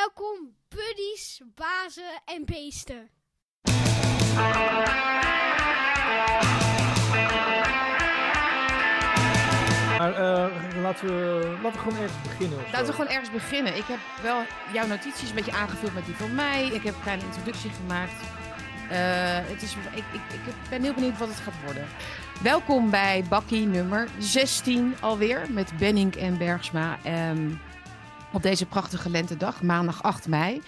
Welkom, buddies, bazen en beesten. Maar eh, laten, we, laten we gewoon ergens beginnen. of Laten we gewoon ergens beginnen. Ik heb wel jouw notities een beetje aangevuld met die van mij. Ik heb een kleine introductie gemaakt. Eh, het is, ik, ik, ik ben heel benieuwd wat het gaat worden. Welkom bij Bakkie nummer 16 alweer. Met Benning en Bergsma. ehm, op deze prachtige lentedag, maandag 8 mei.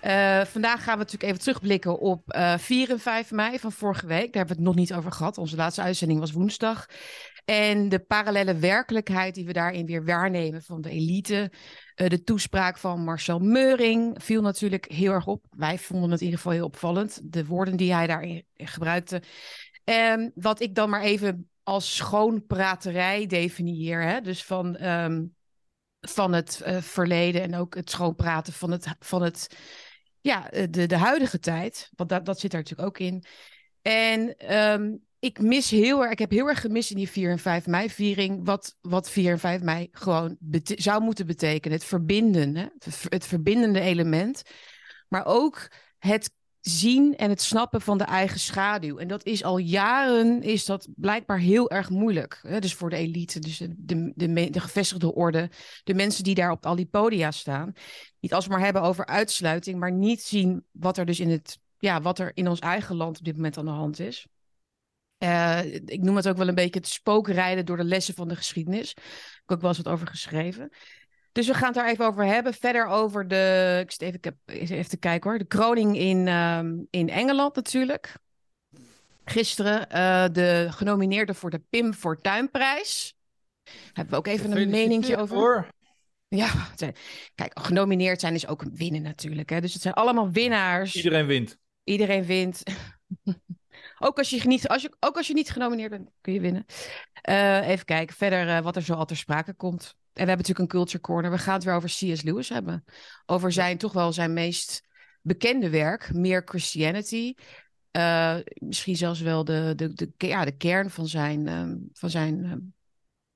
Eh, vandaag gaan we natuurlijk even terugblikken op eh 4 en 5 mei van vorige week. Daar hebben we het nog niet over gehad. Onze laatste uitzending was woensdag. En de parallele werkelijkheid die we daarin weer waarnemen van de elite. Eh, de toespraak van Marcel Meuring viel natuurlijk heel erg op. Wij vonden het in ieder geval heel opvallend. De woorden die hij daarin gebruikte. En wat ik dan maar even als schoonpraterij definieer. Hè? Dus van, ehm, van het eh, verleden en ook het schoonpraten van het, van het ja, eh, de, de huidige tijd. Want dat, dat zit er natuurlijk ook in. En ehm, ik mis heel erg, ik heb heel erg gemist in die 4 en 5 mei viering. Wat, wat 4 en 5 mei gewoon zou moeten betekenen. Het verbinden, hè? Het verbindende element. Maar ook het zien en het snappen van de eigen schaduw. En dat is al jaren is dat blijkbaar heel erg moeilijk. Hè? Dus voor de elite, dus de, de, de, gevestigde orde, de mensen die daar op al die podia staan. Niet alsmaar hebben over uitsluiting, maar niet zien wat er dus in het, ja, wat er in ons eigen land op dit moment aan de hand is. Eh, ik noem het ook wel een beetje het spookrijden door de lessen van de geschiedenis. Ik heb ook wel eens wat over geschreven. Dus we gaan het daar even over hebben. Verder over de. Ik zit even, ik heb, even te kijken hoor. De kroning in, ehm, in Engeland natuurlijk. Gisteren eh, de genomineerde voor de Pim Fortuynprijs. Hebben we ook even een meningje over. Hoor. Ja, kijk, genomineerd zijn is ook winnen natuurlijk. Hè? Dus het zijn allemaal winnaars. Iedereen wint. Iedereen wint. ook, als je niet, als je, ook als je niet genomineerd bent, kun je winnen. Eh, even kijken verder eh, wat er zo al ter sprake komt. En we hebben natuurlijk een culture corner. We gaan het weer over C.S. Lewis hebben. Over zijn toch wel zijn meest bekende werk, Meer Christianity. Eh, misschien zelfs wel de, de, de, ja, de kern van zijn, ehm, van zijn ehm,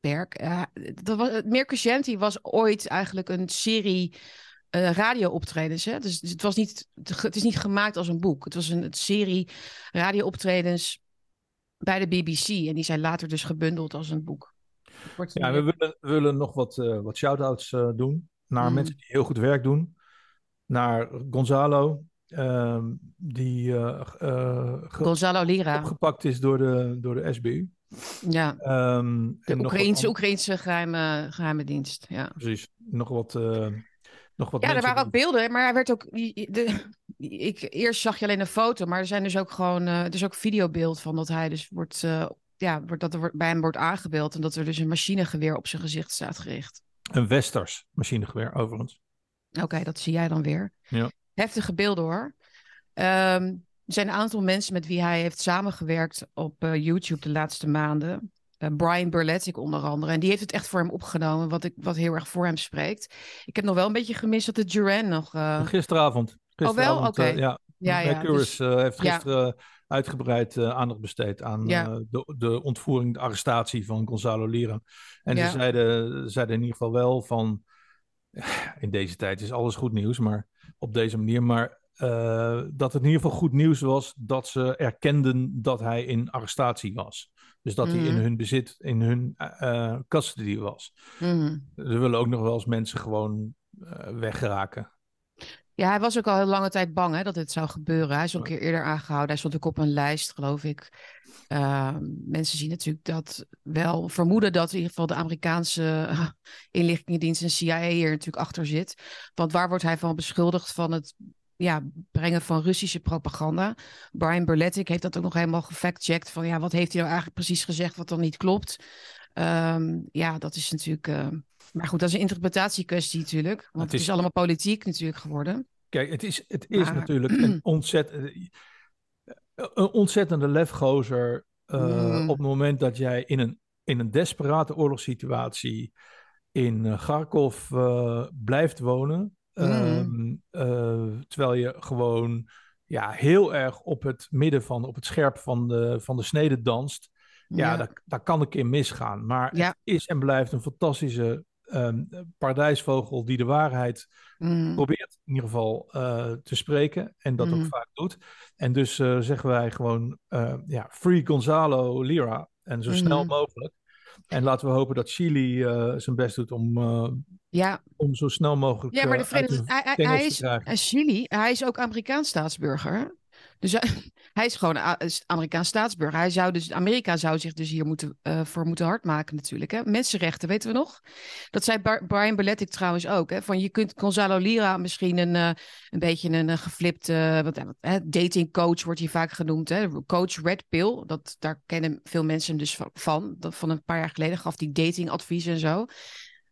werk. Eh, dat was, Meer Christianity was ooit eigenlijk een serie eh radiooptredens. Hè? Dus, dus het, was niet, het is niet gemaakt als een boek. Het was een, een serie radiooptredens bij de BBC. En die zijn later dus gebundeld als een boek. Ja, we willen, we willen nog wat, eh wat shout-outs eh, doen naar Mm. mensen die heel goed werk doen. Naar Gonzalo, ehm, die eh, Gonzalo Lira. opgepakt is door de, door de SBU. Ja, Ehm, de nog wat Oekraïnse, geheime, geheime dienst. Ja. Precies, nog wat, nog wat Ja, er waren ook beelden, maar hij werd ook. De, ik, eerst zag je alleen een foto, maar er zijn dus ook gewoon. er is ook videobeeld van dat hij dus wordt. Ja, wordt, dat er bij hem wordt aangebeeld en dat er dus een machinegeweer op zijn gezicht staat gericht. Een Westers machinegeweer, overigens. Oké, dat zie jij dan weer. Ja. Heftige beelden hoor. Ehm, er zijn een aantal mensen met wie hij heeft samengewerkt op eh, YouTube de laatste maanden. Eh, Brian Burletic onder andere. En die heeft het echt voor hem opgenomen, wat, ik, wat heel erg voor hem spreekt. Ik heb nog wel een beetje gemist dat de Duran nog... eh, Gisteravond. Gisteravond Oké. eh, ja, ja, ja, dus- heeft ja. Uitgebreid eh, aandacht besteed aan Ja. eh, de, de ontvoering, de arrestatie van Gonzalo Lira. En Ja. zeiden, zeiden in ieder geval wel van, in deze tijd is alles goed nieuws, maar op deze manier, maar eh, dat het in ieder geval goed nieuws was dat ze erkenden dat hij in arrestatie was. Dus dat hij in Mhm. hun bezit, in hun eh, custody was. Er willen ook nog wel eens mensen gewoon eh, weggeraken. Ja, hij was ook al heel lange tijd bang hè, dat dit zou gebeuren. Hij is al een keer eerder aangehouden. Hij stond ook op een lijst, geloof ik. Ehm, mensen zien natuurlijk dat wel vermoeden dat in ieder geval de Amerikaanse inlichtingendienst en CIA hier natuurlijk achter zit. Want waar wordt hij van beschuldigd van het ja, brengen van Russische propaganda? Brian Berletic heeft dat ook nog helemaal gefactcheckt van ja, wat heeft hij nou eigenlijk precies gezegd wat dan niet klopt? Ehm, ja, dat is natuurlijk. eh, maar goed, dat is een interpretatiekwestie natuurlijk. Want Het is allemaal politiek natuurlijk geworden. Kijk, het is, het is Maar- natuurlijk een, ontzet, een ontzettende lefgozer. eh, Mm. Op het moment dat jij in een, in een desperate oorlogssituatie in eh, Kharkov eh, blijft wonen. Mm. ehm, eh, terwijl je gewoon ja, heel erg op het midden van, op het scherp van de, van de snede danst. Ja, Dat, dat kan een keer misgaan. Maar Ja. het is en blijft een fantastische ehm, paradijsvogel die de waarheid Mm. probeert in ieder geval eh, te spreken en dat ook Mhm. vaak doet. En dus eh, zeggen wij gewoon, eh, ja, free Gonzalo Lira en zo snel Mhm. mogelijk. En laten we hopen dat Chili zijn best doet om, Ja, om zo snel mogelijk ja maar de Verenigde hij, hij, hij is Chili, hij is ook Amerikaans staatsburger. Dus hij, hij is gewoon Amerikaans staatsburger. Hij zou dus, Amerika zou zich dus hier moeten, eh, voor moeten hardmaken natuurlijk. Hè? Mensenrechten, weten we nog? Dat zei Brian Beletic trouwens ook. Hè? Van je kunt Gonzalo Lira misschien een, eh, een beetje een geflipte wat, datingcoach wordt hij vaak genoemd. Hè? Coach Red Pill. Dat, daar kennen veel mensen dus va- van. Dat, van een paar jaar geleden gaf hij datingadviezen en zo.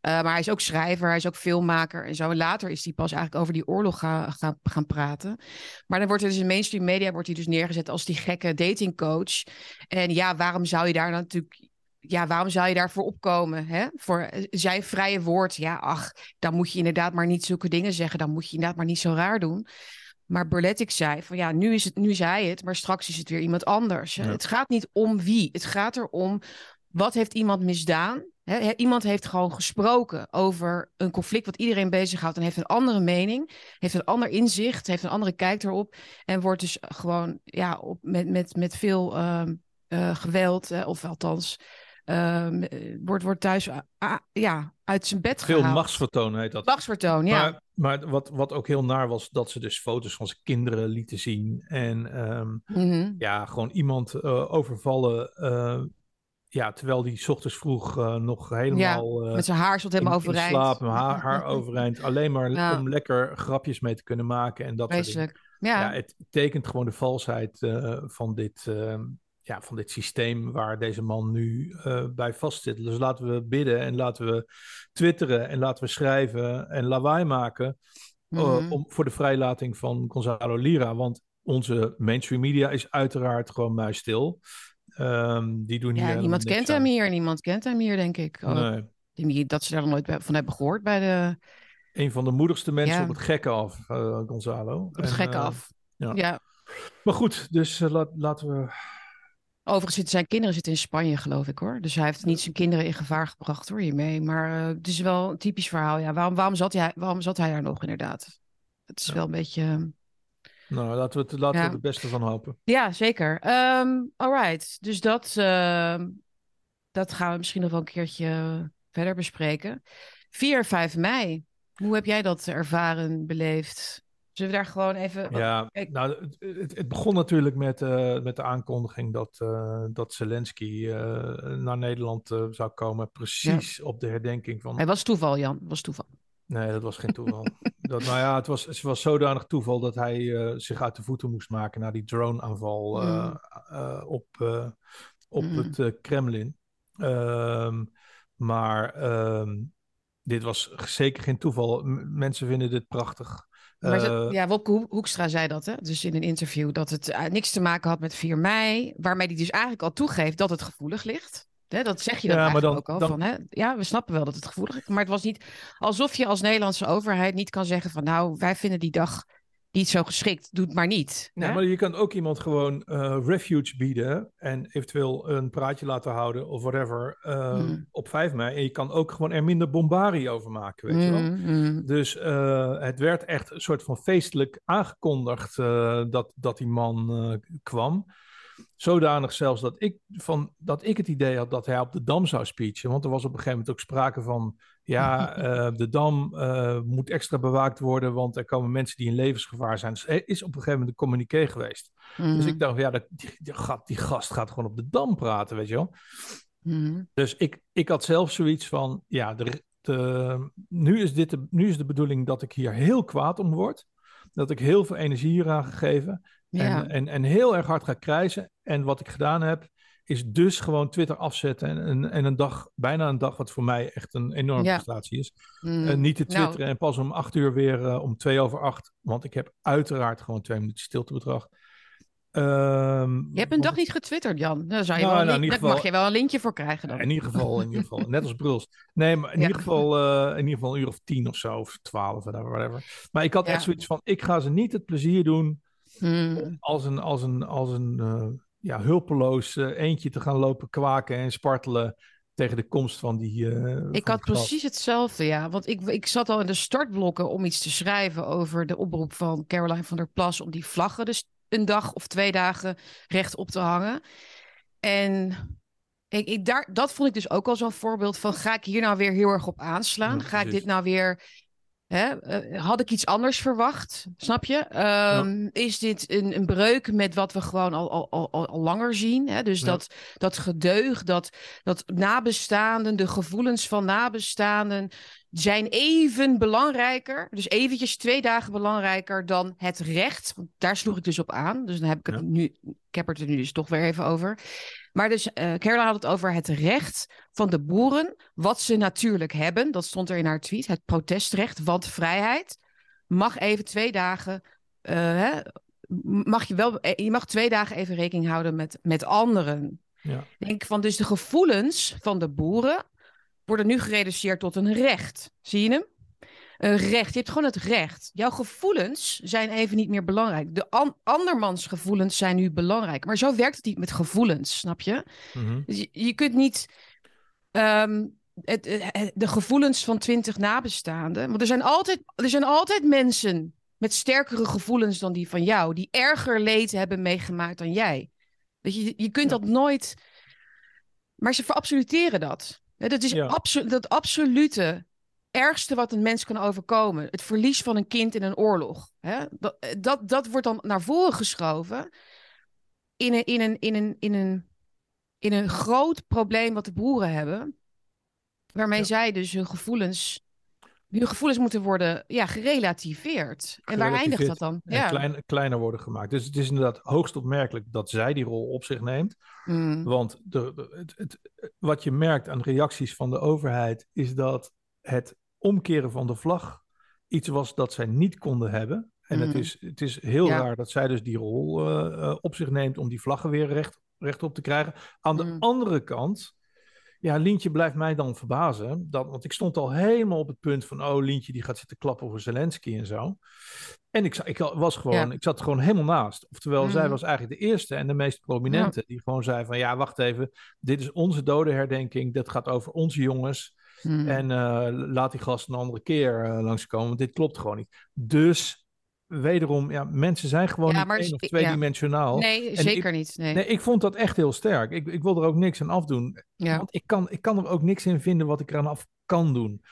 Uh, maar hij is ook schrijver, hij is ook filmmaker en zo. En later is hij pas eigenlijk over die oorlog ga, ga, gaan praten. Maar dan wordt er dus in mainstream media wordt hij dus neergezet als die gekke datingcoach. En ja, waarom zou je daar natuurlijk... Ja, waarom zou je daarvoor opkomen? Hè? Voor zijn vrije woord. Ja, ach, dan moet je inderdaad maar niet zulke dingen zeggen. Dan moet je inderdaad maar niet zo raar doen. Maar Berletic zei van ja, nu is, het, nu hij het, maar straks is het weer iemand anders. Ja. Het gaat niet om wie. Het gaat erom wat heeft iemand misdaan. He, iemand heeft gewoon gesproken over een conflict wat iedereen bezighoudt en heeft een andere mening, heeft een ander inzicht, heeft een andere kijk erop en wordt dus gewoon ja, op, met, met, met veel uh, uh, geweld, uh, of althans, ehm, wordt, wordt thuis ja, uit zijn bed Veel gehaald. machtsvertoon heet dat. Machtsvertoon, ja. Maar, maar wat, wat ook heel naar was, dat ze dus foto's van zijn kinderen lieten zien. En um, Mhm. ja, gewoon iemand uh, overvallen. Ja, terwijl die 's ochtends vroeg uh, nog helemaal... Ja, met zijn haar stond helemaal in, overeind. In slaap, haar, haar overeind. Alleen maar ja. om lekker grapjes mee te kunnen maken en dat Wezenlijk. soort dingen. Ja. ja, het tekent gewoon de valsheid uh, van, dit, ja, van dit systeem waar deze man nu bij vastzit. Dus laten we bidden en laten we twitteren en laten we schrijven en lawaai maken... Mm -hmm. om, voor de vrijlating van Gonzalo Lira. Want onze mainstream media is uiteraard gewoon muisstil. Um, die doen ja, hier niemand kent aan. hem hier, niemand kent hem hier, denk ik. Oh, nee. Ik denk dat ze daar nog nooit van hebben gehoord bij de... Een van de moedigste mensen ja. op het gekke af, uh, Gonzalo. Op het gekke uh, af, ja. ja. Maar goed, dus laat, laten we... Overigens zitten zijn kinderen zitten in Spanje, geloof ik, hoor. Dus hij heeft niet zijn kinderen in gevaar gebracht, hoor, hiermee. Maar uh, het is wel een typisch verhaal, ja. Waarom, waarom, zat, hij, waarom zat hij daar nog, inderdaad? Het is ja. wel een beetje... Nou, laten we, het, laten ja. we het beste van hopen. Ja, zeker. Um, right. Dus dat, uh, dat gaan we misschien nog wel een keertje verder bespreken. 4 en 5 mei. Hoe heb jij dat ervaren, beleefd? Zullen we daar gewoon even... Ja, ik... nou, het, het, begon natuurlijk met, uh, met de aankondiging dat, uh, dat Zelensky uh, naar Nederland zou komen. Precies ja. op de herdenking van... Hij was toeval, Jan. was toeval. Nee, dat was geen toeval. dat, nou ja, het was, het was zodanig toeval dat hij uh, zich uit de voeten moest maken na die drone-aanval uh, mm. uh, op, op mm. het Kremlin. Um, maar um, dit was zeker geen toeval. M mensen vinden dit prachtig. Maar uh, ja, Wopke Hoekstra zei dat, hè? dus in een interview, dat het uh, niks te maken had met 4 mei, waarmee hij dus eigenlijk al toegeeft dat het gevoelig ligt. Hè, dat zeg je dan, ja, maar dan ook al. Dan... Van, hè? Ja, we snappen wel dat het gevoelig is. Maar het was niet alsof je als Nederlandse overheid niet kan zeggen van nou, wij vinden die dag niet zo geschikt, doe het maar niet. Ja, maar je kan ook iemand gewoon uh, refuge bieden en eventueel een praatje laten houden of whatever uh, mm. op 5 mei. En je kan ook gewoon er minder bombarie over maken, weet mm, je wel. Mm. Dus uh, het werd echt een soort van feestelijk aangekondigd dat, dat die man kwam. Zodanig zelfs dat ik, van, dat ik het idee had dat hij op de Dam zou speechen. Want er was op een gegeven moment ook sprake van... ja, uh, de Dam uh, moet extra bewaakt worden... want er komen mensen die in levensgevaar zijn. Dus er is op een gegeven moment een communiqué geweest. Mm. Dus ik dacht, ja, dat, die, die, die, gast gaat gewoon op de Dam praten, weet je wel. Mm. Dus ik, ik had zelf zoiets van... ja, de, de, nu, is dit de, nu is de bedoeling dat ik hier heel kwaad om word... dat ik heel veel energie hier aan gegeven... Ja. En, en, en heel erg hard ga krijzen. En wat ik gedaan heb, is dus gewoon Twitter afzetten. En, en, en een dag, bijna een dag, wat voor mij echt een enorme ja. prestatie is. Mm. Uh, niet te twitteren nou. en pas om acht uur weer uh, om twee over acht. Want ik heb uiteraard gewoon twee minuten stilte bedrag. Um, je hebt een dag niet getwitterd, Jan. Daar zou je nou, wel nou, link, geval, mag je wel een linkje voor krijgen dan. In ieder geval, in ieder geval. Net als Bruls. Nee, maar in, ja. ieder geval, uh, in ieder geval een uur of tien of zo. Of twaalf, whatever. whatever. Maar ik had echt zoiets van, ik ga ze niet het plezier doen... Mm. Als een, als een, als een uh, ja, hulpeloos uh, eentje te gaan lopen kwaken en spartelen. tegen de komst van die. eh, van Ik had precies hetzelfde, ja. Want ik, ik zat al in de startblokken om iets te schrijven over de oproep van Caroline van der Plas om die vlaggen dus een dag of twee dagen rechtop te hangen. En ik, ik, daar, dat vond ik dus ook al zo'n voorbeeld van, ga ik hier nou weer heel erg op aanslaan? Ja, ga ik dit nou weer... Hè, eh, had ik iets anders verwacht? Snap je? Ehm, Is dit een, een breuk met wat we gewoon al, al, al, al- al langer zien? Hè? Dus Ja. dat, dat gedeug, dat, dat nabestaanden, de gevoelens van nabestaanden zijn even belangrijker. Dus eventjes twee dagen belangrijker dan het recht. Want daar sloeg ik dus op aan. Dus dan heb ik het Ja. nu. Ik heb het er nu dus toch weer even over. Maar dus eh Caroline had het over het recht van de boeren. Wat ze natuurlijk hebben. Dat stond er in haar tweet. Het protestrecht, want vrijheid. Mag even twee dagen. eh, hè, mag je wel. eh, Je mag twee dagen even rekening houden met, met anderen. Ja. Denk van, dus de gevoelens van de boeren worden nu gereduceerd tot een recht. Zie je hem? Een recht. Je hebt gewoon het recht. Jouw gevoelens zijn even niet meer belangrijk. De an- andermans gevoelens zijn nu belangrijk. Maar zo werkt het niet met gevoelens, snap je? Mhm. Dus je, je kunt niet ehm, het, het- de gevoelens van twintig nabestaanden. Want er zijn, altijd, er zijn altijd mensen met sterkere gevoelens dan die van jou, die erger leed hebben meegemaakt dan jij. Weet je, je kunt Ja. dat nooit. Maar ze verabsoluteren dat. Dat is Ja. abso- dat absolute ergste wat een mens kan overkomen. Het verlies van een kind in een oorlog. Hè? Dat, dat, dat wordt dan naar voren geschoven in een, in, een, in, een, in, een, in een groot probleem wat de boeren hebben. Waarmee Ja. zij dus hun gevoelens, hun gevoelens moeten worden ja, gerelativeerd. En waar eindigt dat dan? Klein, kleiner worden gemaakt. Dus het is inderdaad hoogst opmerkelijk dat zij die rol op zich neemt. Mm. Want de, de- het, het, wat je merkt aan reacties van de overheid is dat het omkeren van de vlag iets was dat zij niet konden hebben. En het, Mhm. is, het is heel Ja. raar dat zij dus die rol eh, eh, op zich neemt om die vlaggen weer recht, rechtop te krijgen. Aan de Mhm. andere kant, ja, Lientje blijft mij dan verbazen. Dat, want ik stond al helemaal op het punt van, oh, Lientje die gaat zitten klappen over Zelensky en zo. En ik, ik was gewoon, Ja. ik zat er gewoon helemaal naast. Oftewel, zij Mhm. was eigenlijk de eerste en de meest prominente. Die gewoon zei van, ja, wacht even. Dit is onze dodenherdenking. Dit gaat over onze jongens. Mm. En eh, laat die gast een andere keer eh, langskomen. Want dit klopt gewoon niet. Dus, wederom, ja, mensen zijn gewoon Ja, niet één of ja. tweedimensionaal. nee, en zeker niet. Nee. Nee, ik vond dat echt heel sterk. Ik, ik wil er ook niks aan afdoen. ja. Want ik kan, ik kan er ook niks in vinden wat ik eraan af kan doen.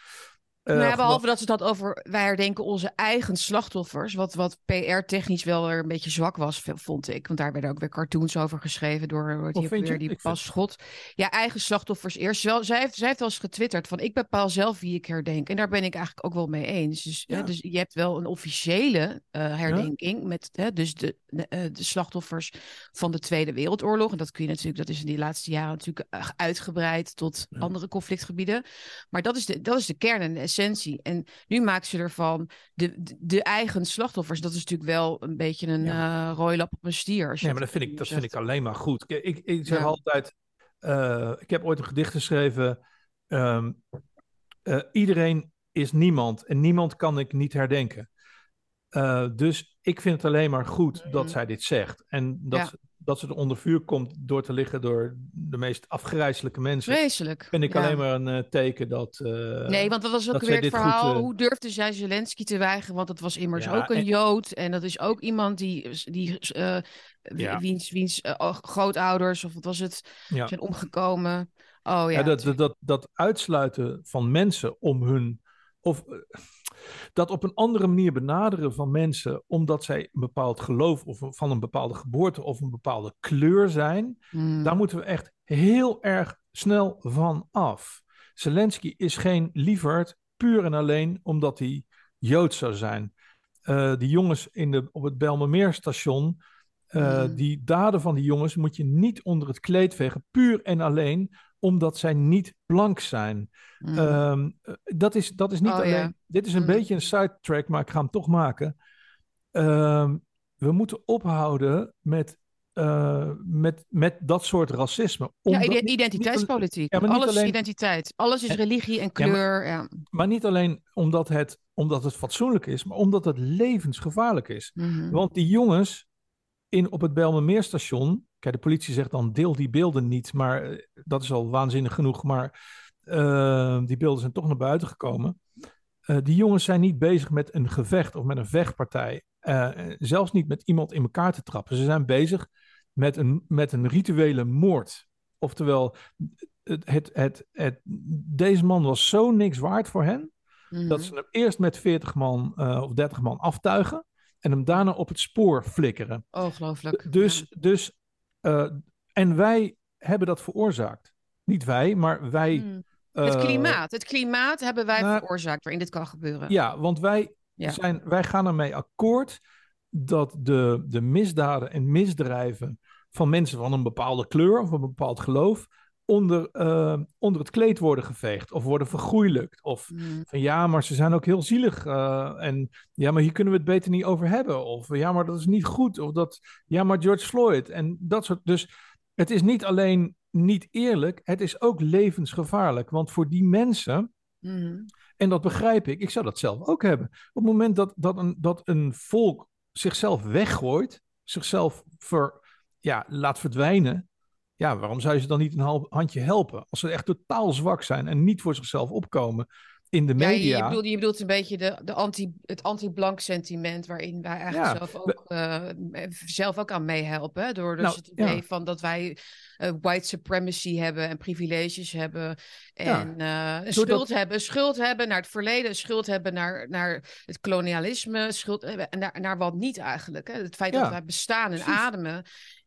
Eh, Nou gewoon- behalve dat ze dat over, wij herdenken onze eigen slachtoffers, wat, wat PR-technisch wel er een beetje zwak was, vond ik. Want daar werden ook weer cartoons over geschreven door heet die, weer, die Ik vind- Pas Schot. Ja, eigen slachtoffers eerst. Wel, zij, heeft, zij heeft wel eens getwitterd van, ik bepaal zelf wie ik herdenk. En daar ben ik eigenlijk ook wel mee eens. Dus, Ja. hè, dus je hebt wel een officiële eh, herdenking met hè, dus de, de, eh, de slachtoffers van de Tweede Wereldoorlog. En dat kun je natuurlijk, dat is in die laatste jaren natuurlijk eh, uitgebreid tot Ja. andere conflictgebieden. Maar dat is, de, dat is de kern en essentie. En nu maakt ze ervan de, de, de eigen slachtoffers. Dat is natuurlijk wel een beetje een Ja. eh rooilap op een stier. Nee, maar dat vind ik, dat vind ik alleen maar goed. Ik, ik zeg Ja. altijd, eh, ik heb ooit een gedicht geschreven. ehm, eh, iedereen is niemand en niemand kan ik niet herdenken. Dus ik vind het alleen maar goed dat Mhm. zij dit zegt. En dat, Ja. Dat ze er onder vuur komt door te liggen door de meest afgrijzelijke mensen. Vreselijk. Vind ik ja. alleen maar een eh, teken dat... eh, Nee, want dat was ook dat weer het goed, verhaal. eh, Hoe durfde zij Zelensky te weigeren? Want het was immers Ja, ook een en- Jood. En dat is ook iemand die, die Ja. wiens, wiens grootouders, of wat was het, zijn omgekomen. Oh ja. Ja, dat, dat, dat, dat uitsluiten van mensen om hun. Of dat op een andere manier benaderen van mensen omdat zij een bepaald geloof of van een bepaalde geboorte of een bepaalde kleur zijn. Mm. Daar moeten we echt heel erg snel van af. Zelensky is geen lieverd puur en alleen omdat hij Joods zou zijn. Eh, die jongens in de, op het Bijlmermeerstation, eh, Mm. die daden van die jongens moet je niet onder het kleed vegen, puur en alleen omdat zij niet blank zijn. Mm. Ehm, eh, dat, is, dat is niet Oh, alleen. ja. Dit is een Mm. beetje een sidetrack, maar ik ga hem toch maken. Ehm, we moeten ophouden met, eh, met, met dat soort racisme. ja, Omdat- identiteitspolitiek. Ja, Alles is identiteit. Alles is En- religie en kleur. Ja, Maar niet alleen omdat het, omdat het fatsoenlijk is, maar omdat het levensgevaarlijk is. Mhm. Want die jongens in, op het Bijlmermeerstation, Kijk, de politie zegt dan deel die beelden niet, maar eh, dat is al waanzinnig genoeg. Maar eh, die beelden zijn toch naar buiten gekomen. Eh, die jongens zijn niet bezig met een gevecht of met een vechtpartij. Eh, zelfs niet met iemand in elkaar te trappen. Ze zijn bezig met een, met een rituele moord. Oftewel, het, het, het, het, deze man was zo niks waard voor hen. Mhm. Dat ze hem eerst met 40 man of 30 man aftuigen. En hem daarna op het spoor flikkeren. Ongelooflijk. Dus, Ja. dus eh, en wij hebben dat veroorzaakt. Niet wij, maar wij. Mhm. Het eh, klimaat. Het klimaat hebben wij nou, veroorzaakt waarin dit kan gebeuren. Ja, want wij, Ja. zijn, wij gaan ermee akkoord dat de, de misdaden en misdrijven van mensen van een bepaalde kleur of een bepaald geloof onder, eh, onder het kleed worden geveegd of worden vergoeilijkt. Of Mhm. van ja, maar ze zijn ook heel zielig. eh, en ja, maar hier kunnen we het beter niet over hebben. Of ja, maar dat is niet goed. Of dat, ja, maar George Floyd. En dat soort. Dus het is niet alleen niet eerlijk, het is ook levensgevaarlijk. Want voor die mensen. Mhm. En dat begrijp ik. Ik zou dat zelf ook hebben. Op het moment dat, dat, een, dat een volk zichzelf weggooit, zichzelf ver, ja, laat verdwijnen. Ja, waarom zou je ze dan niet een half handje helpen? Als ze echt totaal zwak zijn en niet voor zichzelf opkomen in de Ja, je, media. je, bedoelt, je bedoelt een beetje de, de anti, het anti-blank sentiment waarin wij eigenlijk Ja, zelf, we- ook, eh, zelf ook aan meehelpen. Door dus Nou, het idee ja. van dat wij eh, white supremacy hebben en privileges hebben. En eh, schuld hebben, schuld hebben naar het verleden, schuld hebben naar, naar het kolonialisme, schuld hebben en naar, naar wat niet eigenlijk. Hè? Het feit dat wij bestaan en precies. ademen.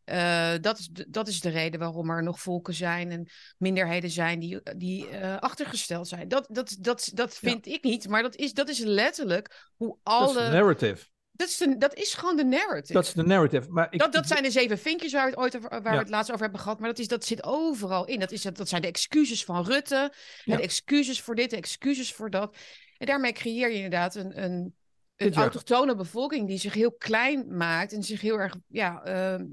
Eh, dat, is de, dat is de reden waarom er nog volken zijn en minderheden zijn die, die eh, achtergesteld zijn. Dat, dat, dat, dat vind ik niet, maar dat is, dat is letterlijk hoe Dat is de alle. narrative. Dat is, de, dat is gewoon de narrative. Dat is de narrative. Maar ik, dat, dat zijn de zeven vinkjes waar we het ooit over, waar Ja. we het laatst over hebben gehad. Maar dat, is, dat zit overal in. Dat, is, dat zijn de excuses van Rutte. Ja. De excuses voor dit, de excuses voor dat. En daarmee creëer je inderdaad een, een, een autochtone bevolking die zich heel klein maakt en zich heel erg ja, ehm,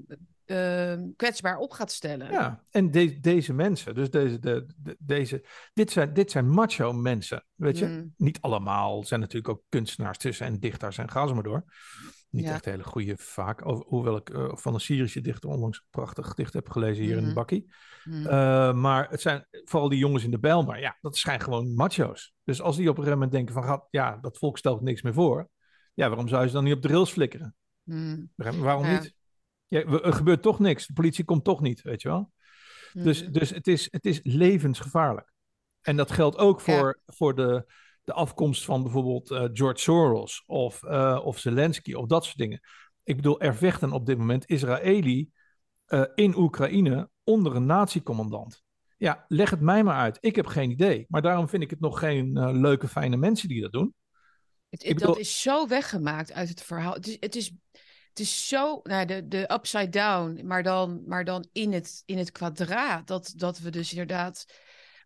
ehm, kwetsbaar op gaat stellen. Ja, en de- deze mensen, dus deze, de, de- deze, dit zijn, dit zijn macho mensen, weet je. Mm. Niet allemaal, zijn natuurlijk ook kunstenaars tussen en dichters en ga ze maar door. Niet Ja. echt hele goede vaak, hoewel ik eh, van een Syrische dichter onlangs een prachtig gedicht heb gelezen hier in Mhm. de bakkie. Mm. Eh, maar het zijn vooral die jongens in de bijl, maar ja, dat zijn gewoon macho's. Dus als die op een gegeven moment denken van, "Gat, ja, dat volk stelt niks meer voor. Ja, waarom zou je ze dan niet op de rails flikkeren? Je? Waarom Ja. niet? Ja, er gebeurt toch niks. De politie komt toch niet, weet je wel? Dus, Mm. dus het, is, het is levensgevaarlijk. En dat geldt ook Ja. voor, voor de, de afkomst van bijvoorbeeld eh, George Soros of, eh, of Zelensky of dat soort dingen. Ik bedoel, er vechten op dit moment Israëli eh, in Oekraïne onder een natiecommandant. Ja, leg het mij maar uit. Ik heb geen idee. Maar daarom vind ik het nog geen leuke, fijne mensen die dat doen. Het, Ik het- bedoel- Dat is zo weggemaakt uit het verhaal. Het is, het is, het is zo, nou, de, de upside down, maar dan, maar dan in, het, in het kwadraat. Dat, dat we dus inderdaad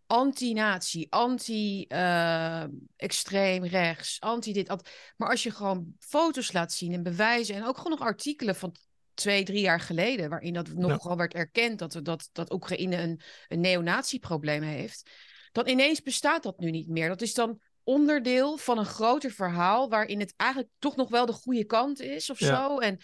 anti-natie, anti-extreem rechts, anti-dit. anti- Maar als je gewoon foto's laat zien en bewijzen en ook gewoon nog artikelen van twee, drie jaar geleden, waarin dat nog Ja. gewoon werd erkend dat, dat, dat Oekraïne een, een neonatieprobleem heeft, dan ineens bestaat dat nu niet meer. Dat is dan onderdeel van een groter verhaal waarin het eigenlijk toch nog wel de goede kant is of Ja. zo. En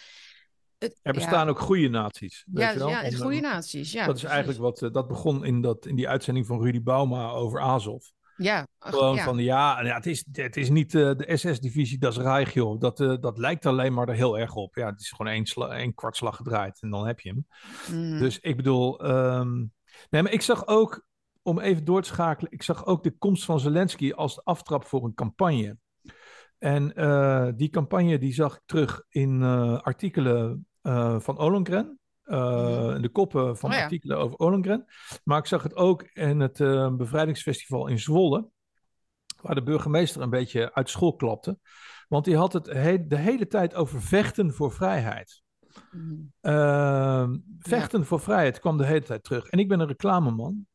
het, Er bestaan ook goede naties. weet ja, je wel? ja, het goede eh, naties. Ja, dat is eigenlijk wat, eh, dat begon in, dat, in die uitzending van Rudy Bauma over Azov. Ja, Gewoon ja. van ja, ja het, is, het is niet eh, de SS-divisie, dat is Reich, joh. Dat, dat lijkt alleen maar er heel erg op. Ja, het is gewoon één, sla, één kwartslag gedraaid en dan heb je hem. Mm. Dus ik bedoel, ehm, nee, maar ik zag ook, om even door te schakelen, ik zag ook de komst van Zelensky als de aftrap voor een campagne. En eh, die campagne die zag ik terug in eh, artikelen eh, van Ollongren. Mhm. de koppen van Oh ja. artikelen over Ollongren. Maar ik zag het ook in het bevrijdingsfestival in Zwolle. Waar de burgemeester een beetje uit school klapte. Want die had het he- de hele tijd over vechten voor vrijheid. Mm. Ehm, vechten voor vrijheid kwam de hele tijd terug. En ik ben een reclameman.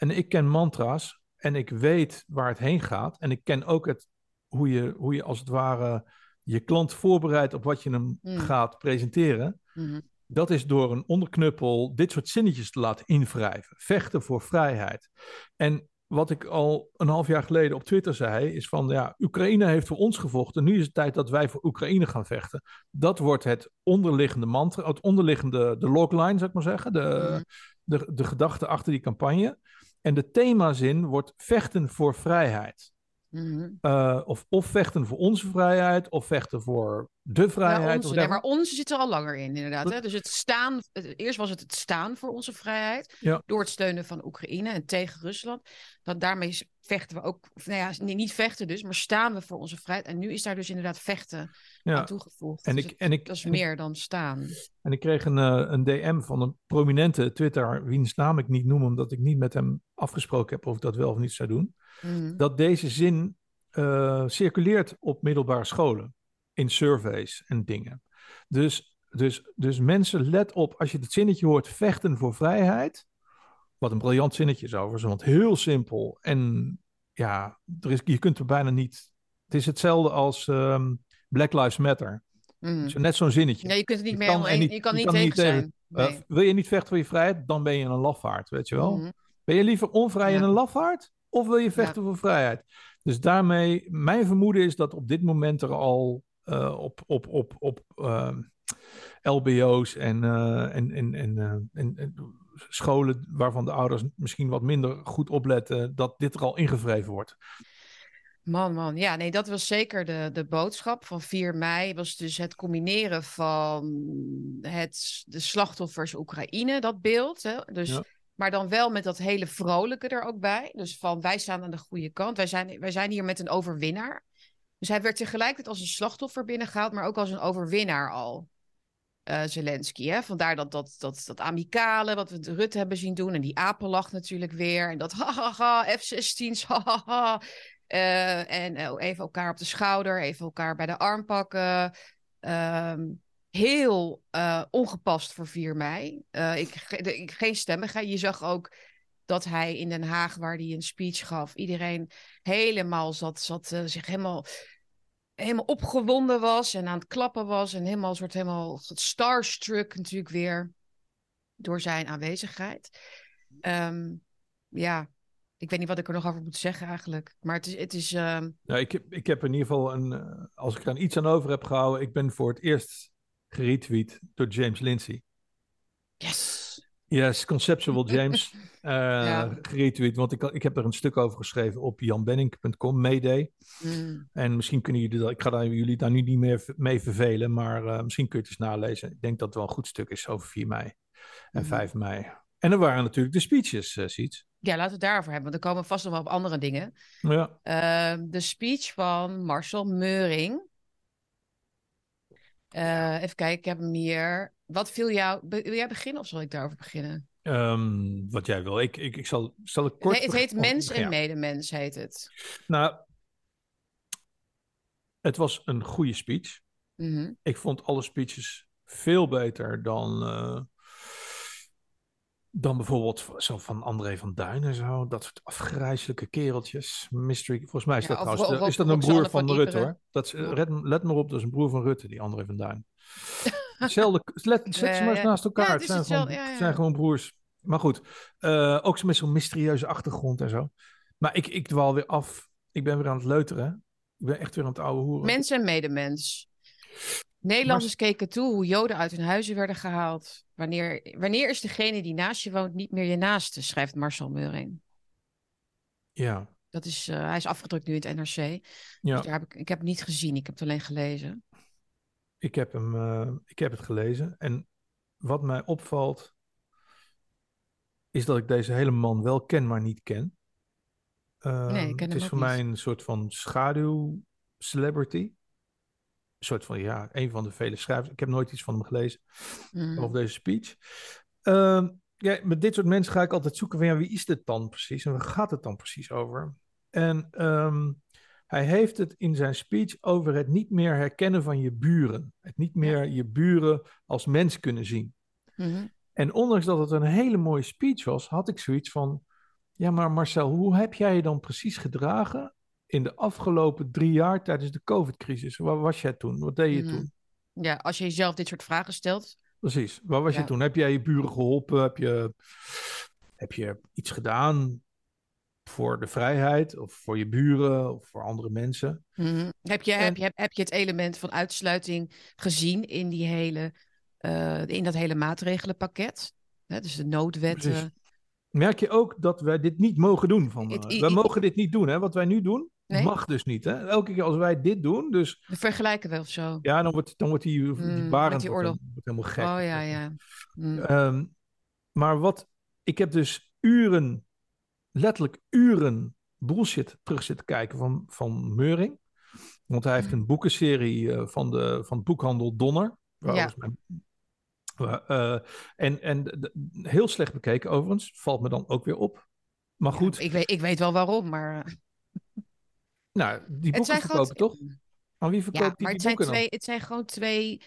En ik ken mantra's. En ik weet waar het heen gaat. En ik ken ook het, hoe, je, hoe je als het ware je klant voorbereidt op wat je hem Mm. gaat presenteren. Mhm. Dat is door een onderknuppel dit soort zinnetjes te laten invrijven. Vechten voor vrijheid. En wat ik al een half jaar geleden op Twitter zei, is van ja, Oekraïne heeft voor ons gevochten. Nu is het tijd dat wij voor Oekraïne gaan vechten. Dat wordt het onderliggende mantra, het onderliggende, de logline, zou ik maar zeggen. De, Mhm. de, de gedachte achter die campagne. En de themazin wordt vechten voor vrijheid. Mhm. Eh, of, of vechten voor onze vrijheid, of vechten voor de vrijheid. Ja, onze, nee, maar onze zit er al langer in, inderdaad. Dat- Hè? Dus het staan, het- eerst was het het staan voor onze vrijheid. Ja. Door het steunen van Oekraïne en tegen Rusland. Dan daarmee vechten we ook, of nou ja, nee, niet vechten dus, maar staan we voor onze vrijheid. En nu is daar dus inderdaad vechten Ja. aan toegevoegd. En Dus ik, het- en, ik, dat is en, ik, meer dan staan. en ik kreeg een, eh, een DM van een prominente Twitter, wiens naam ik niet noem, omdat ik niet met hem afgesproken heb of ik dat wel of niet zou doen. Mhm. Dat deze zin eh, circuleert op middelbare scholen, in surveys en dingen. Dus, dus, dus mensen, let op, als je het zinnetje hoort, vechten voor vrijheid. Wat een briljant zinnetje is overigens, want heel simpel. En ja, er is, je kunt er bijna niet. Het is hetzelfde als ehm, Black Lives Matter. Zo net zo'n zinnetje. Ja, je kunt het niet meer kan niet- je kan je niet kan tegen niet zijn. Eh, Nee. wil je niet vechten voor je vrijheid, dan ben je een lafaard, weet je wel. Mhm. Ben je liever onvrij en een lafaard? Of wil je vechten voor vrijheid? Dus daarmee, mijn vermoeden is dat op dit moment er al eh, op, op, op, op ehm, LBO's en, eh, en, en, en, eh, en, en scholen waarvan de ouders misschien wat minder goed opletten, dat dit er al ingevreven wordt. Man, man. Ja, nee, dat was zeker de, de boodschap van 4 mei. Was dus het combineren van het, de slachtoffers Oekraïne, dat beeld. Hè? Dus, Ja. Maar dan wel met dat hele vrolijke er ook bij. Dus van wij staan aan de goede kant. Wij zijn, wij zijn hier met een overwinnaar. Dus hij werd tegelijkertijd als een slachtoffer binnengehaald, maar ook als een overwinnaar al. eh, Zelensky. Hè? Vandaar dat, dat, dat, dat amicale, wat we de Rutte hebben zien doen. En die apenlach natuurlijk weer. En dat hahaha, F-16's, hahaha. Eh, en eh, even elkaar op de schouder, even elkaar bij de arm pakken. Ehm, heel eh, ongepast voor 4 mei. Eh, ik, geen stemmigheid. Je zag ook dat hij in Den Haag, waar hij een speech gaf, iedereen helemaal zat, zat eh, zich helemaal, helemaal opgewonden was en aan het klappen was. En helemaal soort helemaal starstruck natuurlijk weer door zijn aanwezigheid. Ehm, ja, ik weet niet wat ik er nog over moet zeggen eigenlijk. Maar het is, het is ehm, Ja, ik, heb, ik heb in ieder geval een, als ik er aan iets aan over heb gehouden, ik ben voor het eerst geretweet door James Lindsay. yes. Yes, Conceptual James. Ja. Geretweet, want ik, ik heb er een stuk over geschreven op janbenning.com, Mayday. Mm. En misschien kunnen jullie dat, ik ga daar, jullie daar nu niet meer mee vervelen, maar eh, misschien kun je het eens nalezen. Ik denk dat het wel een goed stuk is over 4 mei en Mhm. 5 mei. En er waren natuurlijk de speeches, Siets. Ja, laten we het daarover hebben, want er komen vast nog wel op andere dingen. Ja, Ehm, de speech van Marcel Meuring. Eh, Even kijken, ik heb hem hier. Wat viel jou... Wil jij beginnen of zal ik daarover beginnen? ehm, wat jij wil. Ik, ik, ik zal, zal ik kort... Nee, het heet Mens ja. en Medemens, heet het. Nou, het was een goede speech. Mhm. Ik vond alle speeches veel beter dan, eh, dan bijvoorbeeld zo van André van Duin en zo. Dat soort afgrijzelijke kereltjes. Mystery. Volgens mij is Ja, dat trouwens. Is dat een broer Roxanne van, van Rutte hoor. Dat is, eh, Ja. red, let me op, dat is een broer van Rutte, die André van Duin. Hetzelfde. Let, zet ze maar eens naast elkaar. Het zijn, gewoon, het zijn gewoon broers. Maar goed, eh, ook zo met zo'n mysterieuze achtergrond en zo. Maar ik, ik dwaal weer af. Ik ben weer aan het leuteren. Ik ben echt weer aan het oude hoeren. Mens en Medemens. Nederlanders keken toe hoe Joden uit hun huizen werden gehaald. Wanneer, wanneer is degene die naast je woont niet meer je naaste, schrijft Marcel Meuring. Ja, Dat is, eh, hij is afgedrukt nu in het NRC. ja. Dus daar heb ik, ik heb het niet gezien, ik heb het alleen gelezen. Ik heb, hem, eh, ik heb het gelezen. En wat mij opvalt, is dat ik deze hele man wel ken, maar niet ken. Ehm, Nee, ik ken het is voor mij een soort van schaduw-celebrity. Een soort van, ja, een van de vele schrijvers. Ik heb nooit iets van hem gelezen Mm. over deze speech. Ehm, ja, met dit soort mensen ga ik altijd zoeken van, ja, wie is dit dan precies? En waar gaat het dan precies over? En ehm, hij heeft het in zijn speech over het niet meer herkennen van je buren. Het niet meer je buren als mens kunnen zien. Mhm. En ondanks dat het een hele mooie speech was, had ik zoiets van: ja, maar Marcel, hoe heb jij je dan precies gedragen in de afgelopen drie jaar tijdens de COVID-crisis? Waar was jij toen? Wat deed je Mhm. toen? Ja, als je jezelf dit soort vragen stelt. Precies, waar was je toen? Heb jij je buren geholpen? Heb je, heb je iets gedaan voor de vrijheid of voor je buren of voor andere mensen. Mhm. heb, je, heb, je, heb je het element van uitsluiting gezien in, die hele, eh, in dat hele maatregelenpakket? Hè, dus de noodwetten. Precies. Merk je ook dat wij dit niet mogen doen? Van, eh, i- wij mogen dit niet doen, hè? Wat wij nu doen, Nee? mag dus niet. Hè? Elke keer als wij dit doen, dus We vergelijken wel of zo. ja, dan wordt, dan wordt die, die Mm, Barend die wordt helemaal gek. oh ja, ja. Mm. Ehm, maar wat, ik heb dus uren, letterlijk uren bullshit terug zitten kijken van, van Meuring. Want hij heeft een boekenserie eh, van, de, van het boekhandel Donner. Mijn- eh, en en heel slecht bekeken overigens, valt me dan ook weer op. Maar goed, Ik, weet, ik weet wel waarom, maar... nou, die boeken verkopen toch? Aan wie verkoopt Ja, die, maar die het zijn, dan? het zijn gewoon twee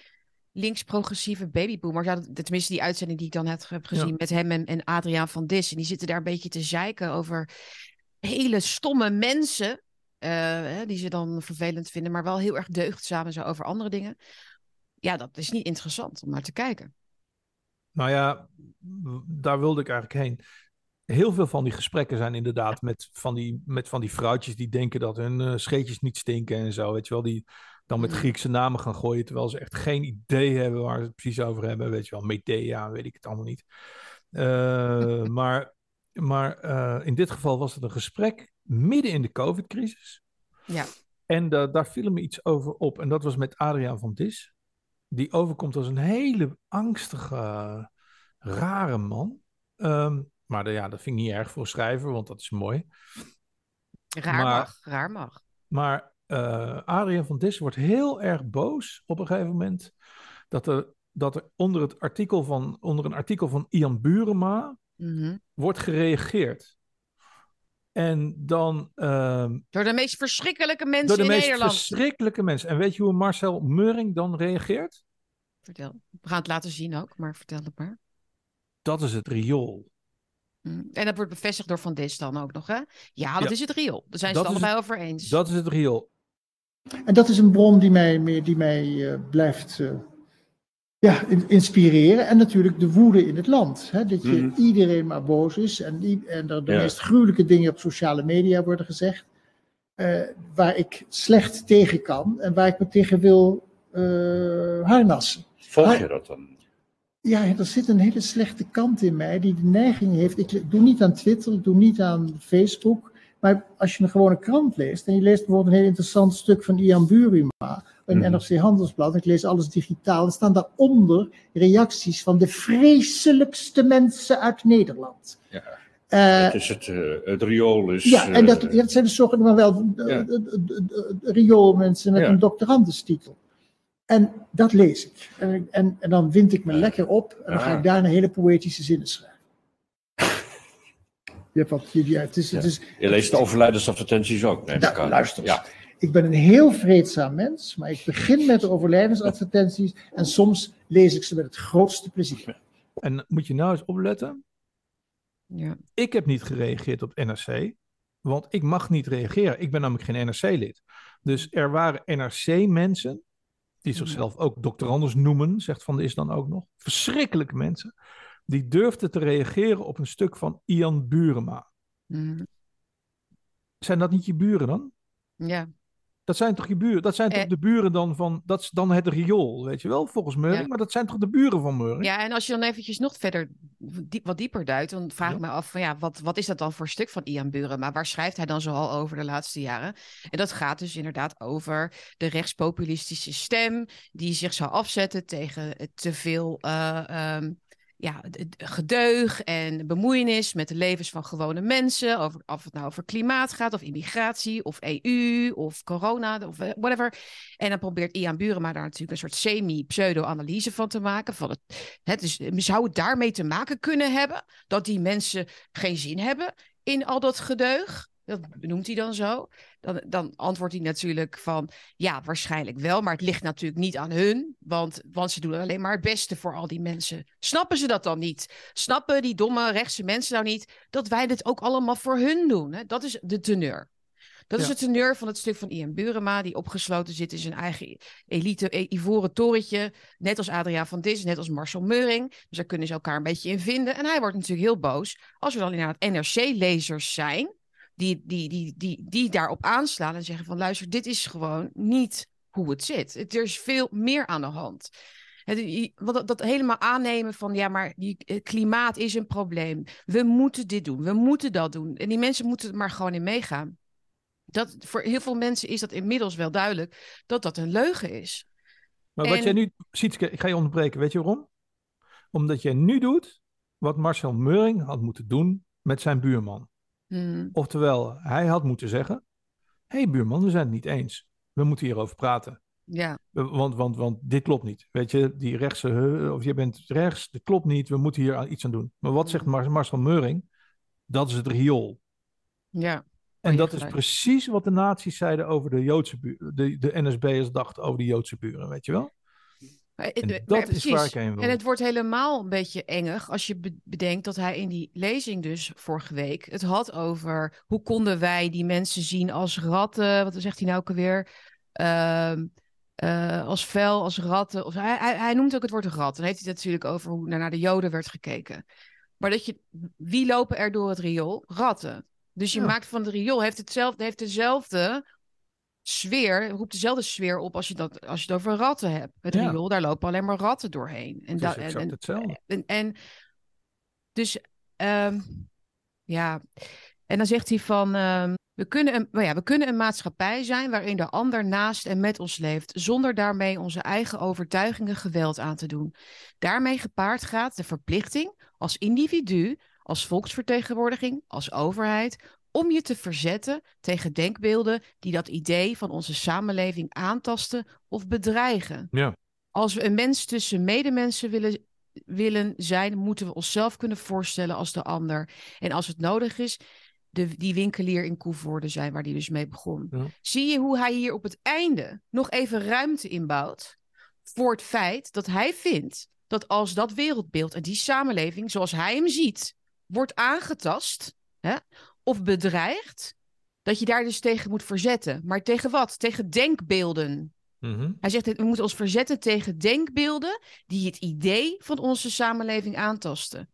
links-progressieve babyboomers. Ja, tenminste, die uitzending die ik dan heb, heb gezien Ja. met hem en, en Adriaan van Dis. En die zitten daar een beetje te zeiken over hele stomme mensen. eh, die ze dan vervelend vinden, maar wel heel erg deugdzaam en zo over andere dingen. Ja, dat is niet interessant om naar te kijken. Nou ja, daar wilde ik eigenlijk heen. Heel veel van die gesprekken zijn inderdaad met van die, met van die vrouwtjes die denken dat hun eh, scheetjes niet stinken en zo. Weet je wel, die dan met Mhm. Griekse namen gaan gooien, terwijl ze echt geen idee hebben waar ze het precies over hebben. Weet je wel, Medea, weet ik het allemaal niet. Eh, maar maar eh, in dit geval was het een gesprek midden in de COVID-crisis. Ja. En da- daar viel me iets over op. En dat was met Adriaan van Dis. Die overkomt als een hele angstige, rare man. Ehm, maar de- ja, dat vind ik niet erg voor een schrijver, want dat is mooi. Raar Maar- mag, raar mag. Maar eh Adriaan van Dis wordt heel erg boos op een gegeven moment. Dat er, dat er onder, het artikel van, onder een artikel van Ian Burema Mhm. wordt gereageerd. En dan ehm, Door de meest verschrikkelijke mensen door de in meest Nederland. verschrikkelijke mensen. En weet je hoe Marcel Meuring dan reageert? Vertel. We gaan het laten zien ook, maar vertel het maar. Dat is het riool. Mm. En dat wordt bevestigd door Van Dis dan ook nog, hè? Ja, dat Ja. is het riool. Daar zijn Dat ze het allebei over eens. Dat is het riool. En dat is een bron die mij, meer- die mij eh, blijft eh, ja, in- inspireren. En natuurlijk de woede in het land. Hè? Dat je Mhm. iedereen maar boos is en, en er de Ja. meest gruwelijke dingen op sociale media worden gezegd. eh, waar ik slecht tegen kan en waar ik me tegen wil eh, harnassen. Volg je dat dan? Ja, er zit een hele slechte kant in mij die de neiging heeft. Ik doe niet aan Twitter, ik doe niet aan Facebook. Maar als je een gewone krant leest en je leest bijvoorbeeld een heel interessant stuk van Ian Buruma in Mhm. NRC Handelsblad, ik lees alles digitaal, dan staan daaronder reacties van de vreselijkste mensen uit Nederland. Ja. Eh, het, is het, eh, het riool is... ja, en dat, eh, dat zijn dus zogenaamd maar wel eh, Ja. eh, eh, eh, rioolmensen met Ja. een doctorandestitel. En dat lees ik. En, en, en dan wind ik me Ja. lekker op en dan ga ik daarna hele poëtische zinnen schrijven. Je hebt wat, je- ja, het is, het is, je leest de overlijdensadvertenties ook, neem ik Nou, aan. luister. Ja. ik ben een heel vreedzaam mens, maar ik begin met de overlijdensadvertenties en soms lees ik ze met het grootste plezier. En moet je nou eens opletten. Ja. Ik heb niet gereageerd op NRC. Want ik mag niet reageren. Ik ben namelijk geen NRC-lid. Dus er waren NRC-mensen. Die zichzelf ook doctorandus noemen. Zegt Van de Is dan ook nog. Verschrikkelijke mensen. Die durfden te reageren op een stuk van Ian Burema. Mm. Zijn dat niet je buren dan? ja. Dat zijn toch je buren? Dat zijn toch Eh. de buren dan van. Dat is dan het riool, weet je wel, volgens Meuring. Ja. Maar dat zijn toch de buren van Meuring? ja, en als je dan eventjes nog verder diep, wat dieper duikt, dan vraag ik me af van ja, wat, wat is dat dan voor stuk van Ian Buren? Maar waar schrijft hij dan zoal over de laatste jaren? En dat gaat dus inderdaad over de rechtspopulistische stem die zich zou afzetten tegen te veel eh, ehm, ja, gedeug en bemoeienis met de levens van gewone mensen. Over, of het nou over klimaat gaat, of immigratie, of EU, of corona, of eh, whatever. En dan probeert Ian Burema daar natuurlijk een soort semi-pseudo-analyse van te maken. Van het, het is, zou het daarmee te maken kunnen hebben dat die mensen geen zin hebben in al dat gedeug? Dat noemt hij dan zo. Dan, dan antwoordt hij natuurlijk van ja, waarschijnlijk wel, maar het ligt natuurlijk niet aan hun, want, want ze doen alleen maar het beste voor al die mensen. Snappen ze dat dan niet? Snappen die domme rechtse mensen nou niet dat wij dit ook allemaal voor hun doen? Hè? Dat is de teneur. Dat is de teneur van het stuk van Ian Burema, die opgesloten zit in zijn eigen elite i- ivoren torentje. Net als Adriaan van Dis, net als Marcel Meuring. Dus daar kunnen ze elkaar een beetje in vinden. En hij wordt natuurlijk heel boos als er dan inderdaad NRC-lezers zijn die, die, die, die, die daarop aanslaan en zeggen van luister, dit is gewoon niet hoe het zit. Er is veel meer aan de hand. Dat, dat helemaal aannemen van ja, maar die, het klimaat is een probleem. We moeten dit doen, we moeten dat doen. En die mensen moeten er maar gewoon in meegaan. Dat, voor heel veel mensen is dat inmiddels wel duidelijk dat dat een leugen is. Maar wat En- jij nu, Sietske, ik ga je onderbreken, weet je waarom? Omdat jij nu doet wat Marcel Meuring had moeten doen met zijn buurman. Hmm, Oftewel, hij had moeten zeggen, hé hey buurman, we zijn het niet eens. We moeten hierover praten. ja, Want, want, want dit klopt niet. Weet je, die rechtse, eh, of je bent rechts, dat klopt niet. We moeten hier iets aan doen. Maar wat zegt Mar- Marcel Meuring? Dat is het riool. ja. En dat is precies wat de nazi's zeiden over de Joodse buren. De, de NSB'ers dachten over de Joodse buren, weet je wel? Maar, En dat maar is waar ik heen wil. En het wordt helemaal een beetje engig als je be- bedenkt dat hij in die lezing dus vorige week het had over hoe konden wij die mensen zien als ratten, wat zegt hij nou ook alweer? Ehm, eh, als vuil, als ratten. Of, hij, hij, hij noemt ook het woord rat. Dan heeft hij het natuurlijk over hoe naar, naar de Joden werd gekeken. Maar dat je, wie lopen er door het riool? Ratten. Dus je Ja. maakt van het riool, heeft, hetzelfde, heeft dezelfde sfeer, roept dezelfde sfeer op als je, dat, als je het over ratten hebt. Het Ja. riool, daar lopen alleen maar ratten doorheen. En, Het da- is en, hetzelfde. en, en dus, ehm, ja. En dan zegt hij van, ehm, we, kunnen een, nou ja, we kunnen een maatschappij zijn waarin de ander naast en met ons leeft, zonder daarmee onze eigen overtuigingen geweld aan te doen. Daarmee gepaard gaat de verplichting als individu, als volksvertegenwoordiging, als overheid, om je te verzetten tegen denkbeelden die dat idee van onze samenleving aantasten of bedreigen. Ja. Als we een mens tussen medemensen willen, willen zijn, moeten we onszelf kunnen voorstellen als de ander. En als het nodig is, de, die winkelier in Koevoorde zijn, waar die dus mee begon. Ja. Zie je hoe hij hier op het einde nog even ruimte inbouwt voor het feit dat hij vindt dat als dat wereldbeeld en die samenleving, zoals hij hem ziet, wordt aangetast hè, of bedreigd, dat je daar dus tegen moet verzetten. Maar tegen wat? Tegen denkbeelden. Mhm. Hij zegt, we moeten ons verzetten tegen denkbeelden die het idee van onze samenleving aantasten.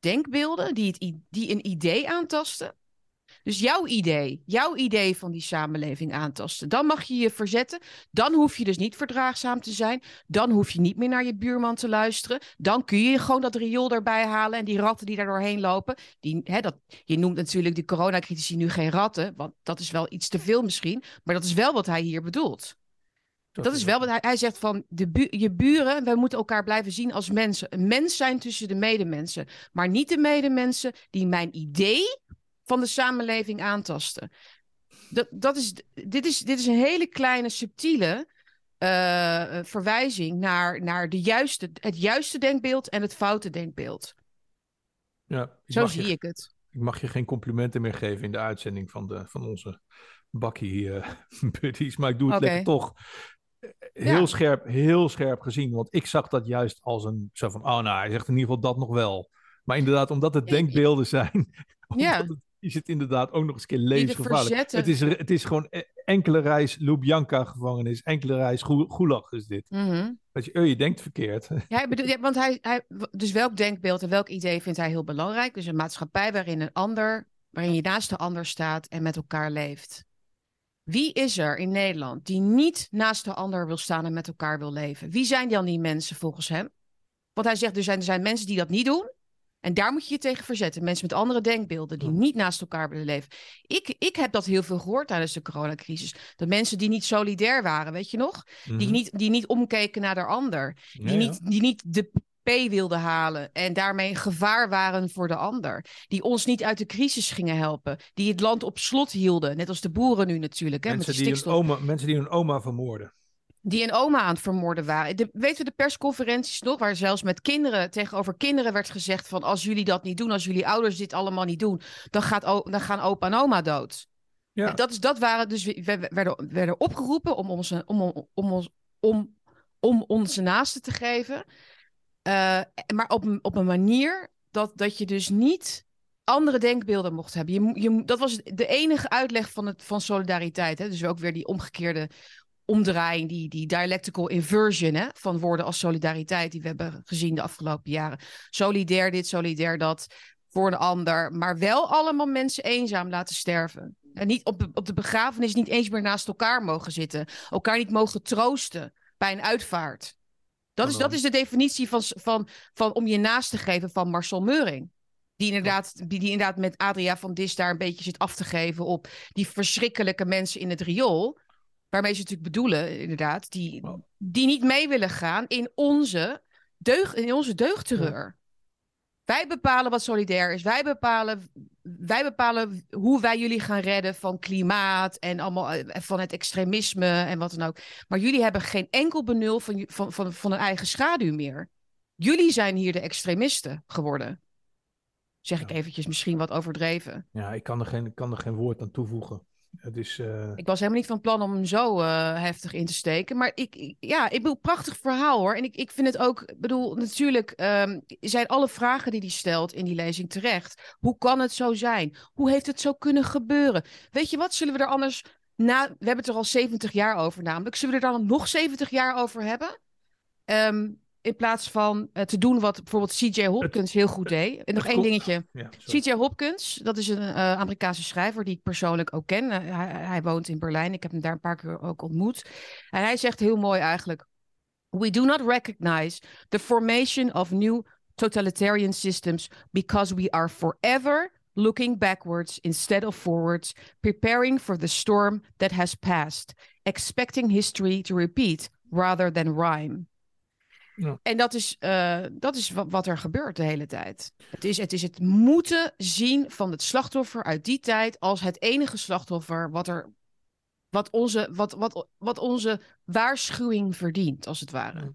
Denkbeelden die, het, die een idee aantasten. Dus jouw idee, jouw idee van die samenleving aantasten. Dan mag je je verzetten. Dan hoef je dus niet verdraagzaam te zijn. Dan hoef je niet meer naar je buurman te luisteren. Dan kun je gewoon dat riool erbij halen en die ratten die daar doorheen lopen. Die, hè, dat, je noemt natuurlijk die coronacritici nu geen ratten, want dat is wel iets te veel misschien. Maar dat is wel wat hij hier bedoelt. Dat is wel wat hij, hij zegt van de bu- je buren, wij moeten elkaar blijven zien als mensen. Een mens zijn tussen de medemensen, maar niet de medemensen die mijn idee van de samenleving aantasten. Dat, dat is, dit, is, dit is een hele kleine, subtiele eh, eh, verwijzing naar, naar de juiste, het juiste denkbeeld en het foute denkbeeld. Ja, Zo zie je, ik het. Ik mag je geen complimenten meer geven in de uitzending van, de, van onze bakkie buddies, maar ik doe het lekker toch. Heel Ja. scherp, heel scherp gezien, want ik zag dat juist als een zo van, oh nou, hij zegt in ieder geval dat nog wel. Maar inderdaad, omdat het denkbeelden zijn, Ja. omdat het, is het inderdaad ook nog eens een keer levensgevaarlijk. Het is, het is gewoon e- enkele reis Lubjanka gevangenis, enkele reis Gu- Gulag is dit. Mhm. Dat je, oh, je denkt verkeerd. Ja, ja, want hij, hij, dus welk denkbeeld en welk idee vindt hij heel belangrijk? Dus een maatschappij waarin een ander, waarin je naast de ander staat en met elkaar leeft. Wie is er in Nederland die niet naast de ander wil staan en met elkaar wil leven? Wie zijn dan die mensen volgens hem? Want hij zegt, er zijn, er zijn mensen die dat niet doen. En daar moet je je tegen verzetten. Mensen met andere denkbeelden die niet naast elkaar willen leven. Ik, ik heb dat heel veel gehoord tijdens de coronacrisis. Dat mensen die niet solidair waren, weet je nog? Die, Mhm. niet, die niet omkeken naar de ander. Die, ja. niet, die niet de P wilden halen en daarmee gevaar waren voor de ander. Die ons niet uit de crisis gingen helpen. Die het land op slot hielden. Net als de boeren nu natuurlijk. Hè, met Mensen die die, hun oma, mensen die hun oma vermoorden. Die een oma aan het vermoorden waren. De, weten we de persconferenties nog? Waar zelfs met kinderen tegenover kinderen werd gezegd van... als jullie dat niet doen, als jullie ouders dit allemaal niet doen... dan, gaat, dan gaan opa en oma dood. Ja. En Dat, is, dat waren dus... We, we werden, werden opgeroepen om, onze, om, om, om, om, om onze naasten te geven. Eh, maar op, een- op een manier dat, dat je dus niet andere denkbeelden mocht hebben. Je, je, dat was de enige uitleg van, het, van solidariteit. Hè? Dus ook weer die omgekeerde omdraaiing, die, die dialectical inversion hè? van woorden als solidariteit, die we hebben gezien de afgelopen jaren. Solidair dit, solidair dat. voor een ander, maar wel allemaal mensen eenzaam laten sterven. En niet op de, op de begrafenis niet eens meer naast elkaar mogen zitten. Elkaar niet mogen troosten bij een uitvaart. Dat is, dat is de definitie van, van, van om je naast te geven van Marcel Meuring. Die inderdaad, die, die inderdaad met Adria van Dis daar een beetje zit af te geven op die verschrikkelijke mensen in het riool. Waarmee ze natuurlijk bedoelen, inderdaad, die, die niet mee willen gaan in onze, deug, in onze deugdterreur. Wij bepalen wat solidair is. Wij bepalen, wij bepalen hoe wij jullie gaan redden van klimaat en allemaal eh, van het extremisme en wat dan ook. Maar jullie hebben geen enkel benul van, van, van, van een eigen schaduw meer. Jullie zijn hier de extremisten geworden. Zeg ik eventjes misschien wat overdreven. Ja, ik kan er geen, ik kan er geen woord aan toevoegen. Het is, uh... Ik was helemaal niet van plan om hem zo uh, heftig in te steken. Maar ik, ja, ik bedoel, prachtig verhaal hoor. En ik, ik vind het ook, bedoel, natuurlijk um, zijn alle vragen die hij stelt in die lezing terecht. Hoe kan het zo zijn? Hoe heeft het zo kunnen gebeuren? Weet je wat, zullen we er anders, na, we hebben het er al 70 jaar over namelijk. Zullen we er dan nog 70 jaar over hebben? Um, in plaats van uh, te doen wat bijvoorbeeld C.J. Hopkins heel goed deed. En nog één dingetje. Ja, C.J. Hopkins, dat is een uh, Amerikaanse schrijver die ik persoonlijk ook ken. Uh, hij, hij, woont in Berlijn. Ik heb hem daar een paar keer ook ontmoet. En hij zegt heel mooi eigenlijk: We do not recognize the formation of new totalitarian systems because we are forever looking backwards instead of forwards, preparing for the storm that has passed, expecting history to repeat rather than rhyme. Ja. En dat is, uh, dat is wat, wat, er gebeurt de hele tijd. Het is, het is het moeten zien van het slachtoffer uit die tijd als het enige slachtoffer wat, er, wat, onze, wat, wat, wat onze waarschuwing verdient, als het ware.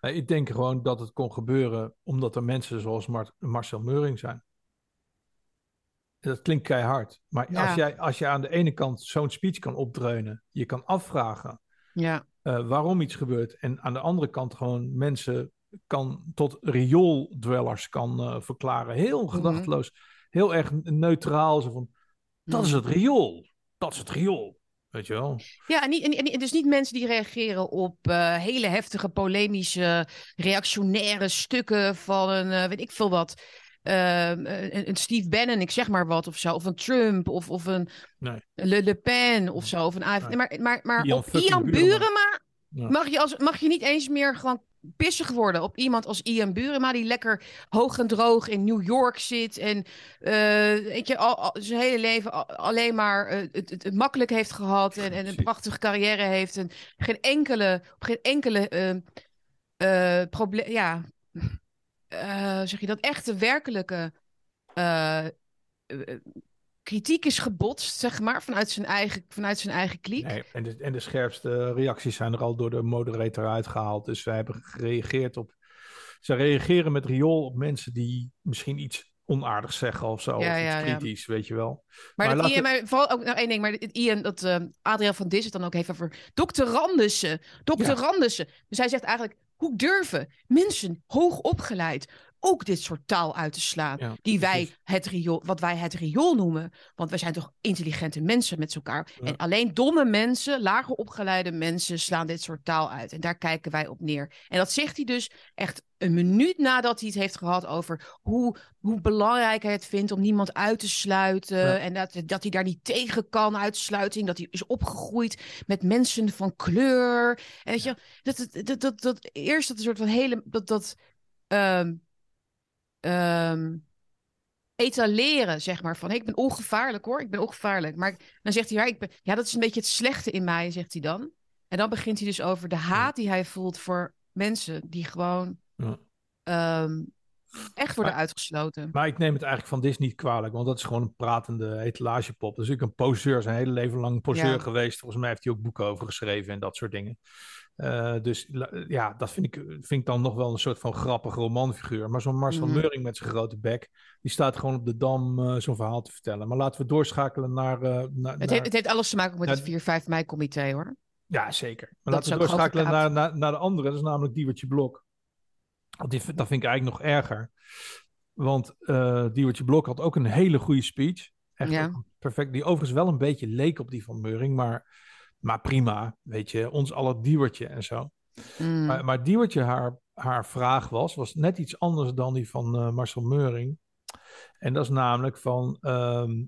Ja. Ik denk gewoon dat het kon gebeuren omdat er mensen zoals Mar Marcel Meuring zijn. Dat klinkt keihard. Maar ja. als, jij, als je aan de ene kant zo'n speech kan opdreunen, je kan afvragen. Ja uh, waarom iets gebeurt. En aan de andere kant gewoon mensen kan tot riooldwellers kan uh, verklaren. Heel mhm. gedachteloos, heel erg neutraal. Zo van, dat is het riool. Dat is het riool. Weet je wel? Ja, en, niet, en, en dus niet mensen die reageren op uh, hele heftige, polemische, reactionaire stukken van een, weet ik veel wat. Uh, een, een, Steve Bannon, ik zeg maar wat of zo. Of een Trump of, of een nee. Le, Le Pen of zo. Of een AFD. Nee. Maar, maar, maar Ian op Ian Burema ja. mag, je als, mag je niet eens meer gewoon pissig worden op iemand als Ian Burema, die lekker hoog en droog in New York zit en uh, weet je, al, al, zijn hele leven al, alleen maar uh, het, het, het, makkelijk heeft gehad en, en een prachtige carrière heeft en geen enkele, op geen enkele uh, probleem, ja, zeg je dat, echte werkelijke kritiek is gebotst, zeg maar, vanuit zijn eigen, vanuit zijn eigen kliek. Nee, en, de, en de scherpste reacties zijn er al door de moderator uitgehaald. Dus wij hebben gereageerd op. Ze reageren met riool op mensen die misschien iets onaardigs zeggen of zo. Ja, of ja, kritisch, ja. weet je wel. Maar, maar, dat Ian, maar vooral ook nog één ding. Maar Ian, dat uh, Adriaan van Dis het dan ook heeft over. Dokter Randussen. Dus hij zegt eigenlijk, hoe durven mensen hoog opgeleid ook dit soort taal uit te slaan. die wij het riool, wat wij het riool noemen. Want wij zijn toch intelligente mensen met elkaar. En alleen domme mensen, lager opgeleide mensen, slaan dit soort taal uit. En daar kijken wij op neer. En dat zegt hij dus echt een minuut nadat hij het heeft gehad over hoe, hoe belangrijk hij het vindt om niemand uit te sluiten. En dat, dat hij daar niet tegen kan, uitsluiting. Dat hij is opgegroeid met mensen van kleur. En weet je, dat, dat, dat, dat, eerst dat een soort van hele. Dat, dat, um, um, etaleren, zeg maar. Van hey, ik ben ongevaarlijk hoor, ik ben ongevaarlijk. Maar dan zegt hij, ja, ik ben, ja, dat is een beetje het slechte in mij, zegt hij dan. En dan begint hij dus over de haat die hij voelt voor mensen die gewoon ja. um, echt worden maar, uitgesloten. Maar ik neem het eigenlijk van Disney niet kwalijk, want dat is gewoon een pratende etalagepop. Dat is natuurlijk een poseur, zijn hele leven lang poseur ja. geweest. Volgens mij heeft hij ook boeken over geschreven en dat soort dingen. Uh, dus ja, dat vind ik, vind ik dan nog wel een soort van grappige romanfiguur. Maar zo'n Marcel mm. Meuring met zijn grote bek, die staat gewoon op de dam uh, zo'n verhaal te vertellen. Maar laten we doorschakelen naar... Uh, naar het, heeft, het heeft alles te maken met het 4-5 mei-comité hoor. Ja, zeker. Maar dat laten we doorschakelen naar, naar, naar de andere, dat is namelijk Diewertje Blok. Die, dat vind ik eigenlijk nog erger. Want uh, Diewertje Blok had ook een hele goede speech. Echt ja. perfect. Die overigens wel een beetje leek op die van Meuring, maar maar prima, weet je, ons alle Diewertje en zo. Mm. Maar, maar Diewertje, haar, haar vraag was, was net iets anders dan die van uh, Marcel Meuring. En dat is namelijk van, ehm,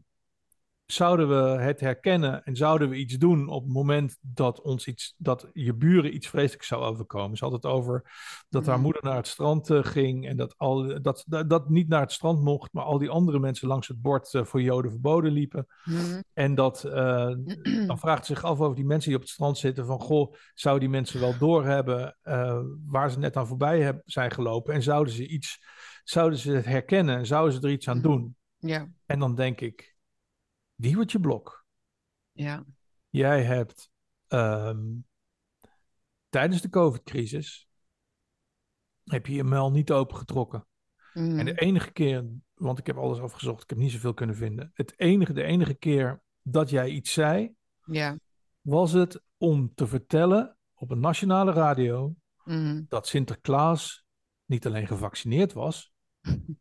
zouden we het herkennen en zouden we iets doen op het moment dat ons iets, dat je buren iets vreselijks zou overkomen? Ze had het over dat haar Mhm. moeder naar het strand eh, ging en dat, al, dat, dat, dat niet naar het strand mocht, maar al die andere mensen langs het bord eh, voor Joden verboden liepen. Mhm. En dat, eh, dan vraagt ze zich af over die mensen die op het strand zitten: van goh, zou die mensen wel doorhebben waar ze net aan voorbij zijn gelopen? En zouden ze iets, zouden ze het herkennen en zouden ze er iets aan Mhm. doen? Ja, En dan denk ik, Diewertje Blok, ja. jij hebt ehm, tijdens de COVID-crisis heb je je muil niet opengetrokken. Mhm. En de enige keer, want ik heb alles afgezocht, ik heb niet zoveel kunnen vinden. Het enige, de enige keer dat jij iets zei, Ja. was het om te vertellen op een nationale radio Mhm. dat Sinterklaas niet alleen gevaccineerd was,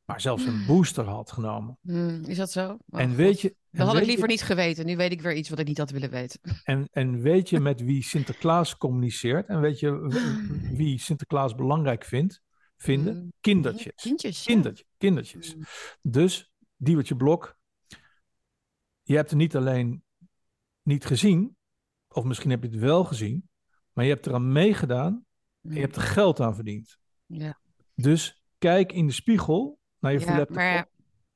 maar zelfs een booster had genomen. Mhm. Is dat zo? Oh, en weet je, en Dat had ik je- liever niet geweten. Nu weet ik weer iets wat ik niet had willen weten. En, en weet je met wie Sinterklaas communiceert? En weet je w- wie Sinterklaas belangrijk vindt? Vinden? Mm. Kindertjes. Kindjes. ja. Kindertje, kindertjes. Mm. Dus, Diewertje Blok, je hebt het niet alleen niet gezien, of misschien heb je het wel gezien, maar je hebt eraan meegedaan en je hebt er geld aan verdiend. Ja. Dus kijk in de spiegel naar je Ja, verlepte maar,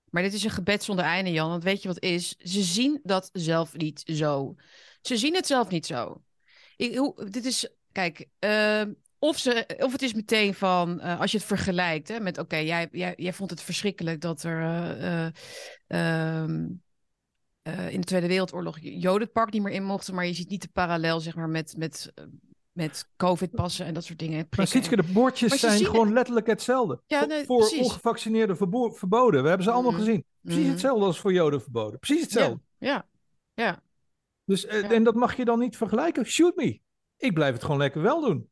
maar dit is een gebed zonder einde, Jan. Want weet je wat is? Ze zien dat zelf niet zo. Ze zien het zelf niet zo. Ik, hoe, dit is, kijk, ehm, of, ze, of het is meteen van, eh, als je het vergelijkt hè, met, oké, jij, jij, jij vond het verschrikkelijk dat er eh, eh, ehm, eh, in de Tweede Wereldoorlog Joden het park niet meer in mochten, maar je ziet niet de parallel, zeg maar, met, met, met COVID-passen en dat soort dingen. Maar. Sietske, de bordjes zijn gewoon letterlijk hetzelfde. Ja, voor nee, voor precies. ongevaccineerden verbo- verboden. We hebben ze allemaal Mhm. gezien. Precies Mhm. hetzelfde als voor Joden verboden. Precies hetzelfde. Ja, ja. Dus, eh, Ja. En dat mag je dan niet vergelijken? Shoot me. Ik blijf het gewoon lekker wel doen.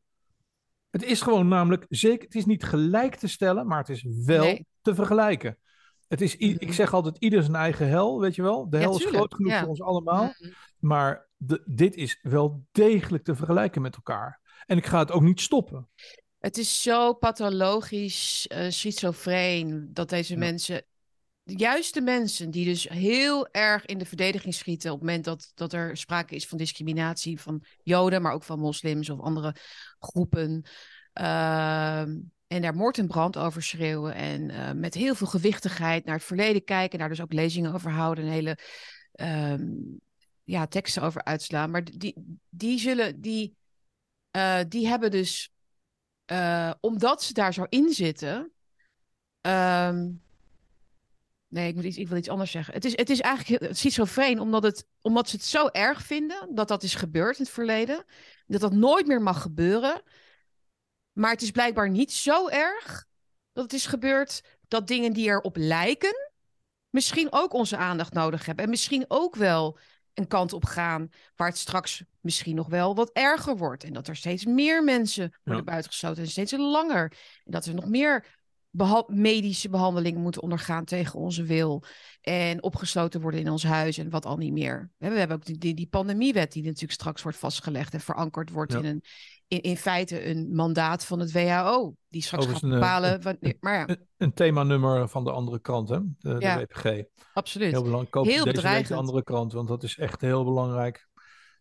Het is gewoon namelijk, zeker, het is niet gelijk te stellen, maar het is wel Nee. te vergelijken. Het is, ik zeg altijd, ieder zijn eigen hel, weet je wel. De hel is groot genoeg voor ons allemaal. Maar de, dit is wel degelijk te vergelijken met elkaar. En ik ga het ook niet stoppen. Het is zo pathologisch, eh schizofreen, dat deze Ja. mensen, juist de mensen die dus heel erg in de verdediging schieten op het moment dat, dat er sprake is van discriminatie van Joden, maar ook van moslims of andere groepen. ehm, en daar moord en brand over schreeuwen en eh, met heel veel gewichtigheid naar het verleden kijken, daar dus ook lezingen over houden, een hele ehm, ja, teksten over uitslaan. Maar die, die zullen, die, eh, die hebben dus eh, omdat ze daar zo in zitten. ehm, nee, ik, moet iets, ik wil iets anders zeggen. Het is, het is eigenlijk heel, schizofreen, omdat, het, omdat ze het zo erg vinden dat dat is gebeurd in het verleden. Dat dat nooit meer mag gebeuren. Maar het is blijkbaar niet zo erg dat het is gebeurd dat dingen die erop lijken. misschien ook onze aandacht nodig hebben. En misschien ook wel een kant op gaan waar het straks misschien nog wel wat erger wordt. En dat er steeds meer mensen worden buitengesloten en steeds langer. En dat we nog meer beha- medische behandelingen moeten ondergaan tegen onze wil. En opgesloten worden in ons huis en wat al niet meer. We hebben, we hebben ook die, die, die pandemiewet die natuurlijk straks wordt vastgelegd en verankerd wordt Ja. in, een, in, in feite een mandaat van het WHO. Die straks gaat Overigens een, eh, bepalen wanneer. Maar ja, Een, een themanummer van de andere krant, hè? De, Ja. de WPG. absoluut. Heel belangrijk. Koop Heel deze week de andere krant, want dat is echt heel belangrijk.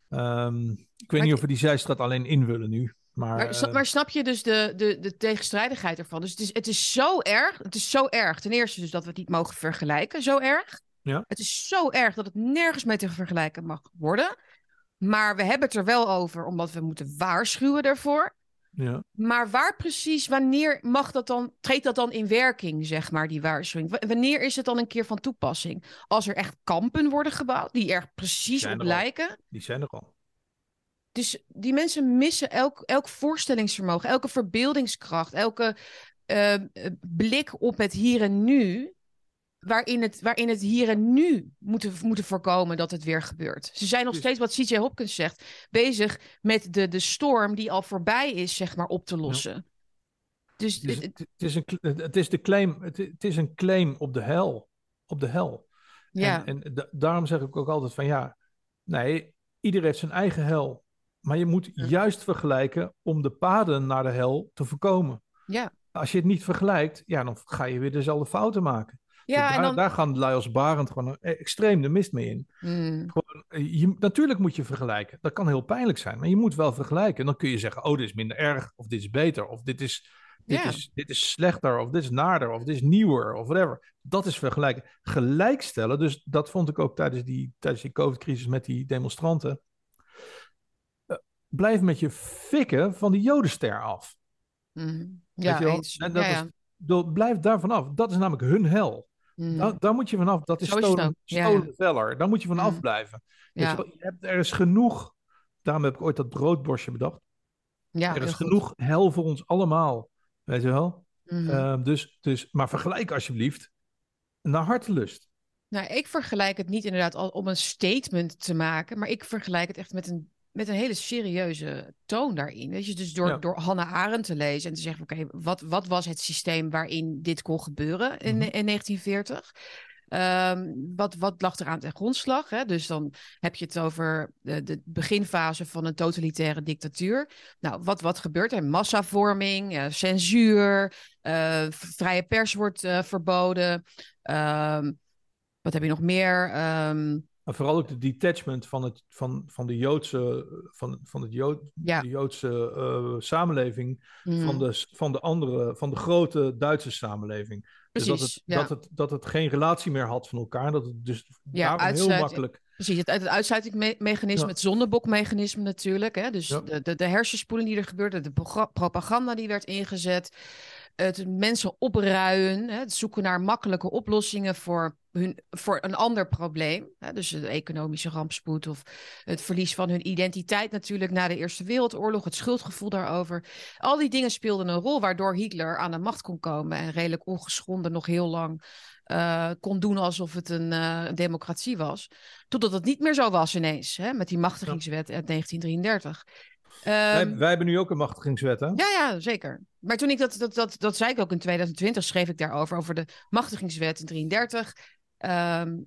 Ehm, ik weet Maar niet of we die zijstraat alleen in willen nu. Maar, Maar, eh, maar snap je dus de, de, de tegenstrijdigheid ervan? Dus het is, het is zo erg. Het is zo erg. Ten eerste dus dat we het niet mogen vergelijken. Zo erg. Ja. Het is zo erg dat het nergens mee te vergelijken mag worden. Maar we hebben het er wel over, omdat we moeten waarschuwen daarvoor. ja. Maar waar precies, wanneer mag dat dan, treedt dat dan in werking, zeg maar, die waarschuwing? W- wanneer is het dan een keer van toepassing? Als er echt kampen worden gebouwd, die er precies Zijn op er al. lijken. Die zijn er al. Dus die mensen missen elk, elk voorstellingsvermogen, elke verbeeldingskracht, elke eh, eh, blik op het hier en nu. Waarin het, waarin het hier en nu moeten, moeten voorkomen dat het weer gebeurt. Ze zijn nog Dus- steeds, wat CJ Hopkins zegt, bezig met de, de storm die al voorbij is, zeg maar, op te lossen. Dus Het is, het- het, het is, een, het is de claim, het, het is een claim op de hel. Op de hel. ja, En, en da- daarom zeg ik ook altijd van ja, nee, ieder heeft zijn eigen hel. Maar je moet Ja. juist vergelijken om de paden naar de hel te voorkomen. ja, Als je het niet vergelijkt, ja, dan ga je weer dezelfde fouten maken. Ja, daar, en dan... daar gaan als Barend gewoon extreem de mist mee in. Mm, Je, natuurlijk moet je vergelijken. Dat kan heel pijnlijk zijn, maar je moet wel vergelijken. En dan kun je zeggen, oh, dit is minder erg, of dit is beter, of dit is, dit, is, dit is slechter, of dit is naarder, of dit is nieuwer, of whatever. Dat is vergelijken. Gelijkstellen, dus dat vond ik ook tijdens die, tijdens die COVID-crisis met die demonstranten. Eh, blijf met je fikken van die jodenster af. mm. Weet Ja, eens. En dat Ja, Blijf daar vanaf. Dat is namelijk hun hel. Mm, Daar, daar moet je vanaf. Dat is Zo stolen, veller. Daar moet je van Mm. ja. je hebt, er is genoeg. Daarom heb ik ooit dat broodborstje bedacht. ja, er is heel goed. genoeg hel voor ons allemaal. Weet je wel? Mhm. Ehm, dus, dus, maar vergelijk alsjeblieft naar hartelust. Nou, ik vergelijk het niet inderdaad al om een statement te maken, maar ik vergelijk het echt met een, met een hele serieuze toon daarin. Weet je, dus door, Ja. door Hannah Arendt te lezen en te zeggen: oké, wat, wat was het systeem waarin dit kon gebeuren in, Mhm. in 1940? Ehm, wat, wat lag er aan ten grondslag? Hè? Dus dan heb je het over de, de beginfase van een totalitaire dictatuur. Nou, wat, wat gebeurt er? Massavorming, eh, censuur, eh, vrije pers wordt eh, verboden. Ehm, wat heb je nog meer? Ehm, En vooral ook de detachment van, het, van, van de Joodse, van, van het Jood, Ja. de Joodse eh, samenleving mm, van, de, van de andere, van de grote Duitse samenleving. Dus dat het, ja. dat, het, dat het geen relatie meer had van elkaar. Dat het dus Ja, daarom heel makkelijk. Precies, het, het uitsluitingsmechanisme, Ja. het zondebokmechanisme natuurlijk. Hè? Dus de, de, de hersenspoeling die er gebeurde, de propaganda die werd ingezet. Het mensen opruien, het zoeken naar makkelijke oplossingen voor, hun, voor een ander probleem. Dus de economische rampspoed of het verlies van hun identiteit natuurlijk na de Eerste Wereldoorlog, het schuldgevoel daarover. Al die dingen speelden een rol waardoor Hitler aan de macht kon komen en redelijk ongeschonden nog heel lang eh, kon doen alsof het een eh, democratie was. Totdat het niet meer zo was ineens, hè, met die machtigingswet uit 1933. Wij, Ehm, wij hebben nu ook een machtigingswet, hè? ja, ja, zeker. Maar toen ik dat, dat, dat, dat zei ik ook in 2020, schreef ik daarover, over de machtigingswet in 33. ehm,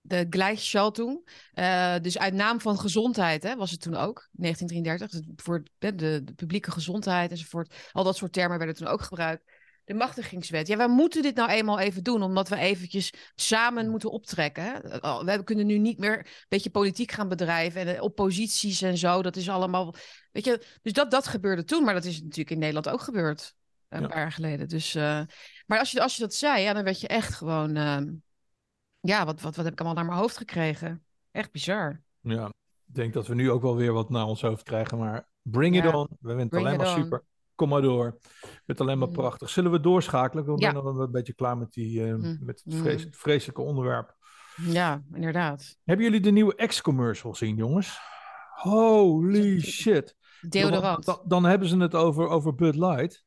de Gleichschaltung. Eh dus uit naam van gezondheid hè, was het toen ook, 1933. Dus voor de, de, de publieke gezondheid enzovoort. Al dat soort termen werden toen ook gebruikt. De machtigingswet. Ja, wij moeten dit nou eenmaal even doen, omdat we eventjes samen moeten optrekken. Hè? Al- We kunnen nu niet meer een beetje politiek gaan bedrijven en de opposities en zo. Dat is allemaal, weet je. Dus dat, dat gebeurde toen, maar dat is natuurlijk in Nederland ook gebeurd. Een Ja. paar jaar geleden. Dus, eh, maar als je, als je dat zei, ja, dan werd je echt gewoon, ehm, ja, wat, wat, wat heb ik allemaal naar mijn hoofd gekregen? Echt bizar. Ja, ik denk dat we nu ook wel weer wat naar ons hoofd krijgen. Maar bring it Ja. on. We vinden het Bring alleen maar super. Kom maar door. Het alleen maar Mm. prachtig. Zullen we doorschakelen? Ik ben Ja. een beetje klaar met, die, eh, Mm. met het Mm. vreselijke onderwerp. Ja, inderdaad. Hebben jullie de nieuwe X-commercial gezien, jongens? Holy shit. Deodorant. Dan, dan hebben ze het over, over Bud Light.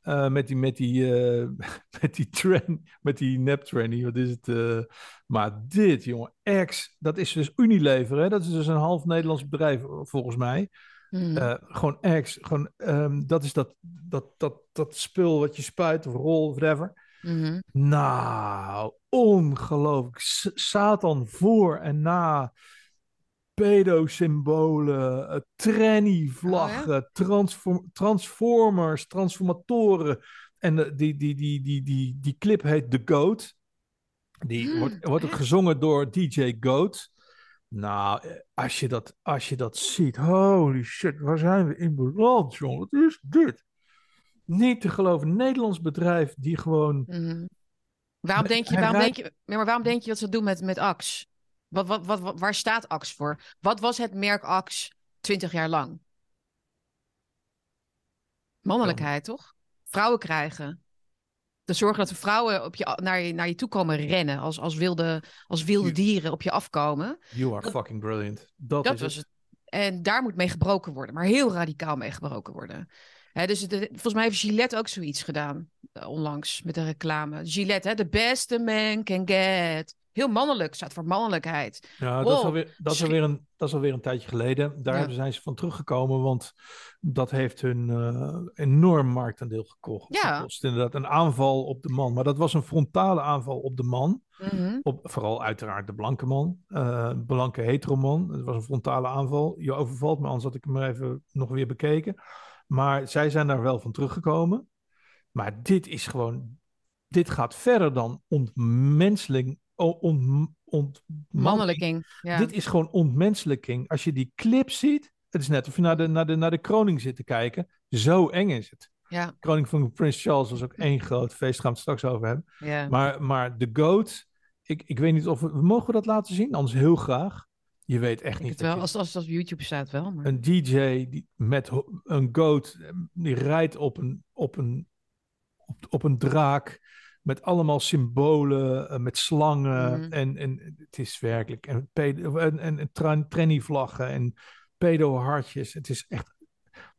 Eh, met die, met die, eh, met die trend, met die nep tranny, wat is het? maar dit, jongen, X, dat is dus Unilever, hè? Dat is dus een half Nederlands bedrijf, volgens mij. Mm. Eh, gewoon X, gewoon, ehm, dat is dat, dat, dat, dat spul wat je spuit of rol of whatever. Mhm. Nou, ongelooflijk. S- Satan voor en na. Pedo-symbolen, eh, tranny-vlaggen, transform- transformers, transformatoren. En die, die, die, die, die, die clip heet The Goat. Die Hmm, wordt, wordt ook gezongen door DJ Goat. Nou, eh, als je dat, als je dat ziet, holy shit, waar zijn we in beland, jongen? Wat is dit? Niet te geloven, Nederlands bedrijf die gewoon Mhm. Waarom denk je, waarom denk je, maar waarom denk je dat ze het doen met, met Axe? Wat, wat, wat, wat- waar staat Axe voor? Wat was het merk Axe 20 jaar lang? Mannelijkheid, toch? Vrouwen krijgen. Te zorgen dat de vrouwen op je, naar, je, naar je toe komen rennen. Als, als, wilde, als wilde dieren op je afkomen. You are Dat- fucking brilliant. Dat, Dat is was het. En daar moet mee gebroken worden. Maar heel radicaal mee gebroken worden. Hè, dus het- volgens mij heeft Gillette ook zoiets gedaan. eh, onlangs met de reclame. Gillette, hè, the best a man can get. Heel mannelijk, staat voor mannelijkheid. Ja, dat is, alweer, dat, is alweer een, dat is alweer een tijdje geleden. Daar Ja. zijn ze van teruggekomen, want dat heeft hun eh, enorm marktaandeel gekocht. Ja. gekost. Inderdaad, een aanval op de man. Maar dat was een frontale aanval op de man. Mhm. Op, vooral uiteraard de blanke man. eh blanke heteroman. Het was een frontale aanval. Je overvalt me, anders had ik hem even nog weer bekeken. Maar zij zijn daar wel van teruggekomen. Maar dit is gewoon dit gaat verder dan ontmenseling. O- ont. Ja. Dit is gewoon ontmenselijking. Als je die clip ziet, het is net of je naar de, naar de, naar de kroning zit te kijken. Zo eng is het. ja, kroning van Prins Charles was ook één groot feest. Gaan we het straks over hebben. ja. Maar, maar de GOAT, ik, ik weet niet of we, mogen we dat laten zien? Anders heel graag. Je weet echt Ik niet. het wel, je- als, als op YouTube staat wel. Maar... Een DJ die met een GOAT, die rijdt op een, op een, op, op een draak. Met allemaal symbolen, eh, met slangen. Mhm. En, en het is werkelijk. En, en, en, en tra- tranny-vlaggen en pedo-hartjes. Het is echt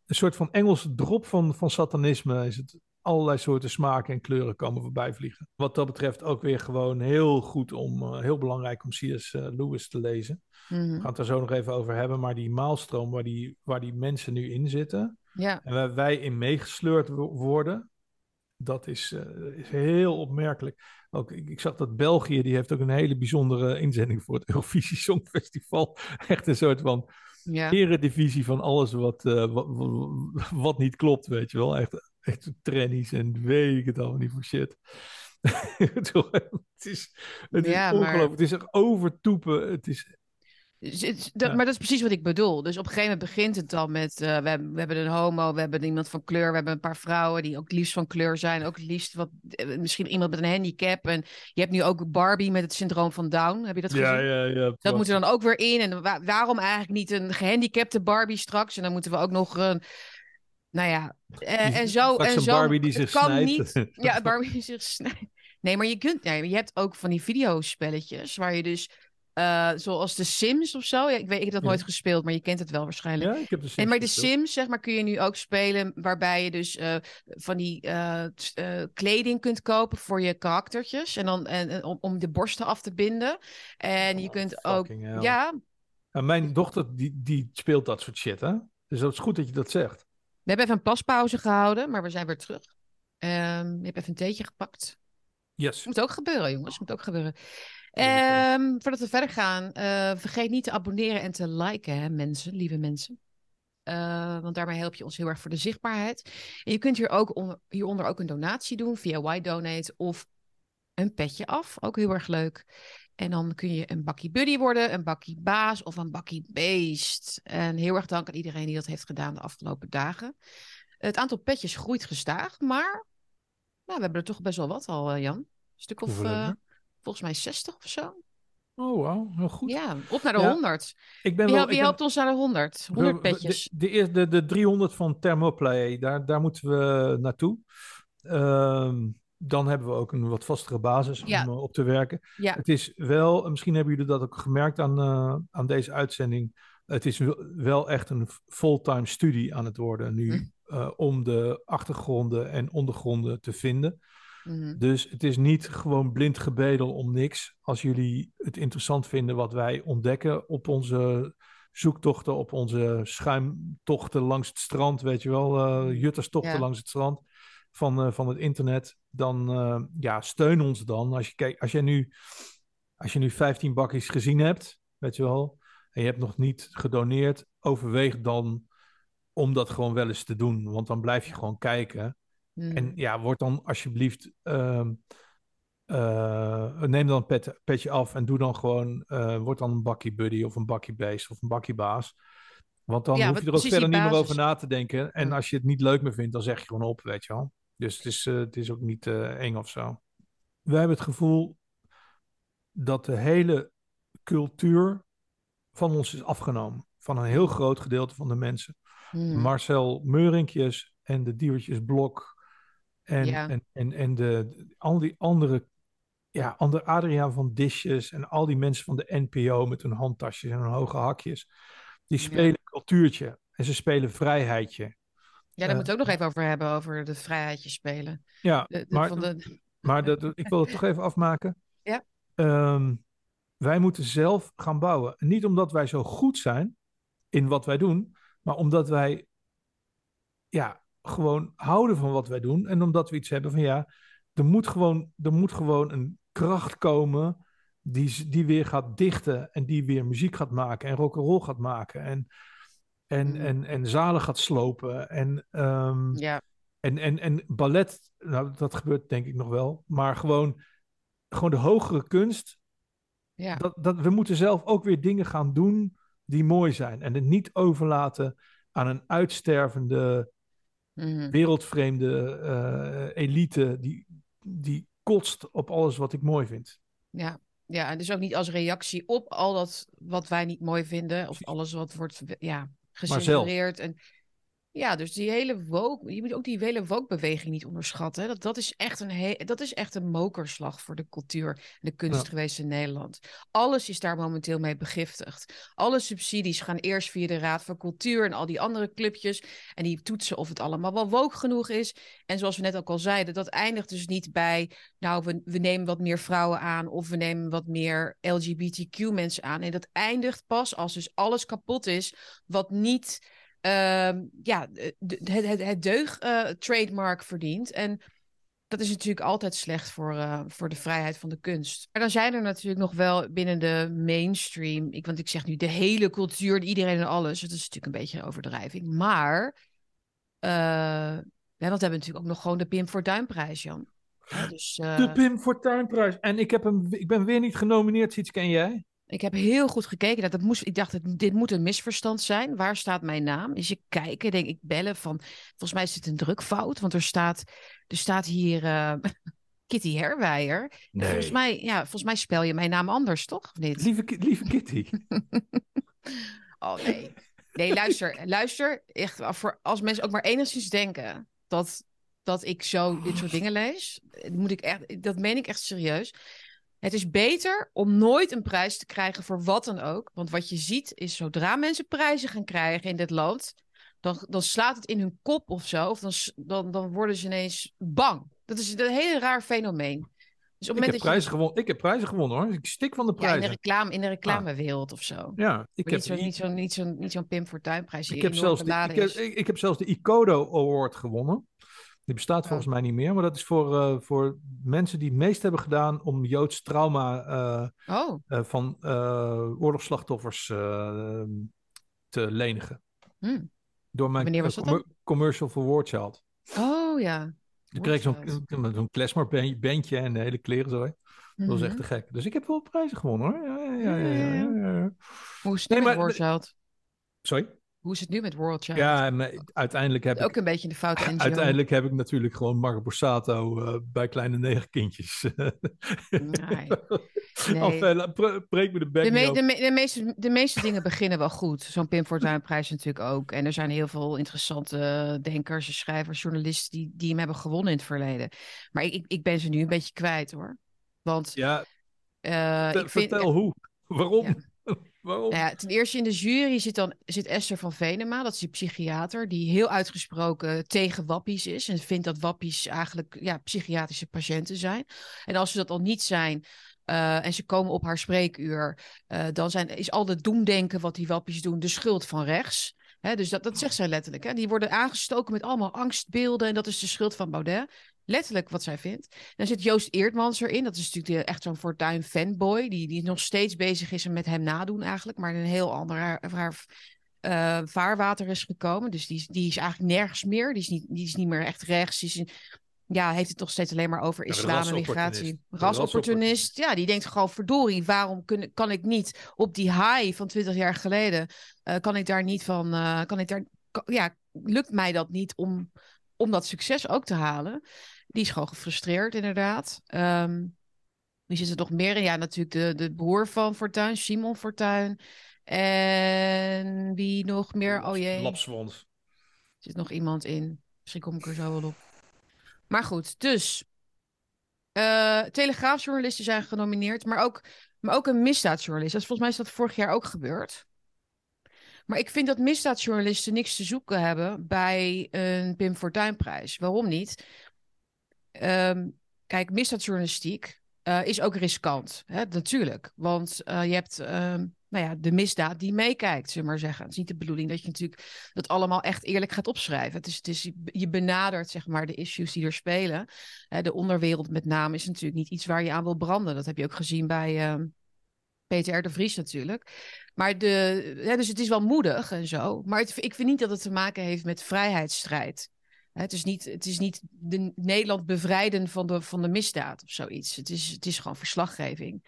een soort van Engelse drop van, van satanisme. Is het allerlei soorten smaken en kleuren komen voorbij vliegen. Wat dat betreft ook weer gewoon heel goed om, eh, heel belangrijk om C.S. eh, Lewis te lezen. Mhm. We gaan het daar zo nog even over hebben. Maar die maalstroom waar die, waar die mensen nu in zitten. Ja, En waar wij in meegesleurd wo- worden. Dat is, eh, is heel opmerkelijk. Ook, ik, ik zag dat België, die heeft ook een hele bijzondere inzending voor het Eurovisie Songfestival. Echt een soort van ja. eredivisie van alles wat, eh, wat, wat, niet klopt, weet je wel. Echt, echt trennies en weet ik het allemaal niet voor shit. Het is, het is Ja, maar- ongelooflijk. Het is er overtoepen. Het is, Dus het- dat, Ja. Maar dat is precies wat ik bedoel. Dus op een gegeven moment begint het dan met... eh, we, hebben, we hebben een homo, we hebben iemand van kleur... we hebben een paar vrouwen die ook het liefst van kleur zijn. Ook het liefst wat, eh, misschien iemand met een handicap. En je hebt nu ook Barbie met het syndroom van Down. Heb je dat gezien? ja, ja, ja. Dat moet er dan ook weer in. En wa- waarom eigenlijk niet een gehandicapte Barbie straks? En dan moeten we ook nog een... Nou ja, eh, en zo. En zo Barbie die zich kan snijdt. niet. Ja, Barbie die zich snijdt. Nee, maar je kunt. Ja, je hebt ook van die videospelletjes waar je dus. Eh, zoals de Sims of zo. Ja, ik weet, ik heb dat Ja. nooit gespeeld, maar je kent het wel waarschijnlijk. Ja, ik heb de En maar de gespeeld. Sims, zeg maar, kun je nu ook spelen waarbij je dus eh, van die eh, kleding kunt kopen voor je karaktertjes. En dan en, om, om de borsten af te binden. En je Oh, kunt ook. hell. Ja, En mijn dochter die, die speelt dat soort shit, hè? Dus dat is goed dat je dat zegt. we hebben even een paspauze gehouden, maar we zijn weer terug. Ehm je hebt even een theetje gepakt. Yes. Moet ook gebeuren, jongens. Moet ook gebeuren. Ehm, voordat we verder gaan, eh, vergeet niet te abonneren en te liken, hè, mensen, lieve mensen. Eh, want daarmee help je ons heel erg voor de zichtbaarheid. En je kunt hier ook onder, hieronder ook een donatie doen via Y-Donate of een petje af. Ook heel erg leuk. En dan kun je een bakkie buddy worden, een bakkie baas of een bakkie beest. En heel erg dank aan iedereen die dat heeft gedaan de afgelopen dagen. Het aantal petjes groeit gestaag, maar nou, we hebben er toch best wel wat al, eh, Jan. Een stuk of volgens mij 60 of zo. Oh, wauw. Heel goed. Ja, op naar de Ja, 100. Ik ben Wie, wel... hel- wie ik ben- helpt ons naar de 100? 100 we- we- petjes. De, de, de, de 300 van Thermoplay, daar, daar moeten we naartoe. Ehm, dan hebben we ook een wat vastere basis Ja. om eh, op te werken. Ja. Het is wel, misschien hebben jullie dat ook gemerkt aan, eh, aan deze uitzending. Het is wel- wel echt een fulltime studie aan het worden nu. Hm. eh, om de achtergronden en ondergronden te vinden. Mhm. Dus het is niet gewoon blind gebedel om niks. Als jullie het interessant vinden wat wij ontdekken op onze zoektochten, op onze schuimtochten langs het strand, weet je wel, eh jutterstochten Ja. langs het strand van, eh, van het internet, dan eh, ja, steun ons dan. Als je kijkt, als jij nu, als je nu 15 bakjes gezien hebt, weet je wel, en je hebt nog niet gedoneerd, overweeg dan om dat gewoon wel eens te doen, want dan blijf je gewoon kijken. Mhm. En ja, word dan alsjeblieft. ehm, eh, neem dan een pet, petje af en doe dan gewoon. eh word dan een bakkie buddy of een bakkie beest of een bakkie baas. Want dan Ja, hoef je er ook verder niet meer over na te denken. En als je het niet leuk meer vindt, dan zeg je gewoon op, weet je wel. Dus het is, eh, het is ook niet eng of zo. Wij hebben het gevoel dat de hele cultuur van ons is afgenomen. Van een heel groot gedeelte van de mensen. Mhm. Marcel Meurinkjes en de Diertjes Blok. En, Ja. en, en, en de, al die andere, ja, andere Adriaan van Disjes en al die mensen van de NPO met hun handtasjes en hun hoge hakjes. Die Ja. spelen cultuurtje en ze spelen vrijheidje. Ja, daar eh, moeten we ook nog even over hebben, over de vrijheidjes spelen. Ja, De, de- maar, van de, maar dat, ik wil het toch even afmaken. Ja. Ehm, wij moeten zelf gaan bouwen. En Niet omdat wij zo goed zijn in wat wij doen, maar omdat wij ja, gewoon houden van wat wij doen. En omdat we iets hebben van ja, er moet gewoon, er moet gewoon een kracht komen die, die weer gaat dichten en die weer muziek gaat maken en rock'n'roll gaat maken en, en, Mm. en, en zalen gaat slopen. En, ehm, ja, En, en, en ballet, nou, dat gebeurt denk ik nog wel. Maar gewoon, gewoon de hogere kunst. Ja. Dat, dat, we moeten zelf ook weer dingen gaan doen die mooi zijn. En het niet overlaten aan een uitstervende, Mhm. wereldvreemde eh, elite die, die kotst op alles wat ik mooi vind. Ja. ja, en dus ook niet als reactie op al dat wat wij niet mooi vinden. Of alles wat wordt ja, zelf. gecensureerd. En ja, dus die hele woke, je moet ook die hele woke-beweging niet onderschatten. hè. Dat, dat, is echt een he- dat is echt een mokerslag voor de cultuur en de kunst Ja. geweest in Nederland. Alles is daar momenteel mee begiftigd. Alle subsidies gaan eerst via de Raad van Cultuur en al die andere clubjes. En die toetsen of het allemaal wel woke genoeg is. En zoals we net ook al zeiden, dat eindigt dus niet bij... nou, we, we nemen wat meer vrouwen aan... of we nemen wat meer LGBTQ-mensen aan. En dat eindigt pas als dus alles kapot is... wat niet ja, de- de- het, het, het deug-trademark verdient. En dat is natuurlijk altijd slecht voor, eh, voor de vrijheid van de kunst. Maar dan zijn er natuurlijk nog wel binnen de mainstream... Ik, want ik zeg nu de hele cultuur, iedereen en alles. Dat is natuurlijk een beetje een overdrijving. Maar... eh, ja, want we hebben natuurlijk ook nog gewoon de Pim Fortuynprijs, Jan. Dus, eh, De Pim Fortuynprijs. En ik, heb hem, ik ben weer niet genomineerd, iets ken jij? Ik heb heel goed gekeken. Dat, dat moest, ik dacht, het- dit moet een misverstand zijn. Waar staat mijn naam? Dus ik kijken, denk ik bellen van... Volgens mij is het een drukfout. Want er staat, er staat hier eh, Kitty Herwijer. Volgens, mij, ja, volgens mij spel je mijn naam anders, toch? Of niet? Lieve, lieve Kitty. Oh nee. Nee, luister. luister. Echt, voor, als mensen ook maar enigszins denken dat, dat ik zo dit soort dingen lees... Moet ik echt, dat meen ik echt serieus. Het is beter om nooit een prijs te krijgen voor wat dan ook. Want wat je ziet is, zodra mensen prijzen gaan krijgen in dit land... dan, dan slaat het in hun kop of zo. Of dan, dan, dan worden ze ineens bang. Dat is een heel raar fenomeen. Dus op Ik heb, je... prijzen gewonnen. ik heb prijzen gewonnen hoor. Ik stik van de Ja, in de, prijzen. reclame, in de reclamewereld of zo. Ja, ik heb, niet zo'n niet zo, niet zo, niet zo'n Pim Fortuynprijs die ik heb, zelfs de, ik, heb, ik heb zelfs de Icodo Award gewonnen. Die bestaat volgens mij niet meer, maar dat is voor, eh, voor mensen die het meest hebben gedaan om Joods trauma eh, Oh, eh, van oorlogsslachtoffers te lenigen. hm. Door mijn Wanneer was dat commer- commercial voor War Child. oh ja. Toen kreeg ik zo'n War zo'n klezmerbandje en de hele kleren zo. Dat was echt te gek. Dus ik heb wel prijzen gewonnen hoor. Ja, ja, ja, ja, ja, ja, ja. Hoe is het Nee, maar- Child? Sorry? Hoe is het nu met World Child? Ja, en, eh, uiteindelijk heb ik Ook een beetje de foute NGO. Uiteindelijk heb ik natuurlijk gewoon Marco Borsato eh, bij kleine negen kindjes. Nee. Of, eh, breek me de bek De, me- de, me- de, meeste, de meeste dingen beginnen wel goed. Zo'n Pim Fortuynprijs natuurlijk ook. En er zijn heel veel interessante denkers, schrijvers, journalisten die, die hem hebben gewonnen in het verleden. Maar ik, ik, ben ze nu een beetje kwijt hoor. Want Ja, vertel, ik vind, vertel hoe. Waarom? Ja. Nou ja, ten eerste in de jury zit dan zit Esther van Venema, dat is die psychiater, die heel uitgesproken tegen wappies is en vindt dat wappies eigenlijk ja, psychiatrische patiënten zijn. En als ze dat al niet zijn eh, en ze komen op haar spreekuur, eh, dan zijn, is al het doemdenken wat die wappies doen de schuld van rechts. Hè, dus dat, dat zegt zij letterlijk. Hè? Die worden aangestoken met allemaal angstbeelden en dat is de schuld van Baudet. Letterlijk wat zij vindt. Dan zit Joost Eerdmans erin. Dat is natuurlijk echt zo'n Fortuyn fanboy. Die, die nog steeds bezig is en met hem nadoen eigenlijk. Maar in een heel ander haar, eh, vaarwater is gekomen. Dus die, is- die is eigenlijk nergens meer. Die is niet, die is niet meer echt rechts. Die is, ja, heeft het nog steeds alleen maar over islam en rasopportunist. migratie. Rasopportunist. Ja, die denkt gewoon verdorie. Waarom kun, kan ik niet op die high van 20 jaar geleden... eh, kan ik daar niet van... eh, kan ik daar, kan- ja, lukt mij dat niet om, om dat succes ook te halen? Die is gewoon gefrustreerd, inderdaad. Ehm wie zit er nog meer in? Ja, natuurlijk de, de broer van Fortuyn, Simon Fortuyn. En wie nog meer? Oh jee, er Lapswons. zit nog iemand in. Misschien kom ik er zo wel op. Maar goed, dus. eh Telegraafjournalisten zijn genomineerd, maar ook, maar ook een misdaadjournalist. Dat is, volgens mij is dat vorig jaar ook gebeurd. Maar ik vind dat misdaadjournalisten niks te zoeken hebben bij een Pim Fortuynprijs. Waarom niet? Ehm, kijk, misdaadjournalistiek eh, is ook riskant. Hè? Natuurlijk. Want eh, je hebt ehm, nou ja, de misdaad die meekijkt, zullen we maar zeggen. Het is niet de bedoeling dat je natuurlijk dat allemaal echt eerlijk gaat opschrijven. Het is, het is, je benadert zeg maar de issues die er spelen. Hè, de onderwereld met name is natuurlijk niet iets waar je aan wil branden. Dat heb je ook gezien bij ehm, Peter R. de Vries natuurlijk. Maar de, dus het is wel moedig en zo. Maar ik vind niet dat het te maken heeft met vrijheidsstrijd. Het is niet, het is niet de Nederland bevrijden van de, van de misdaad of zoiets. Het is, het is gewoon verslaggeving.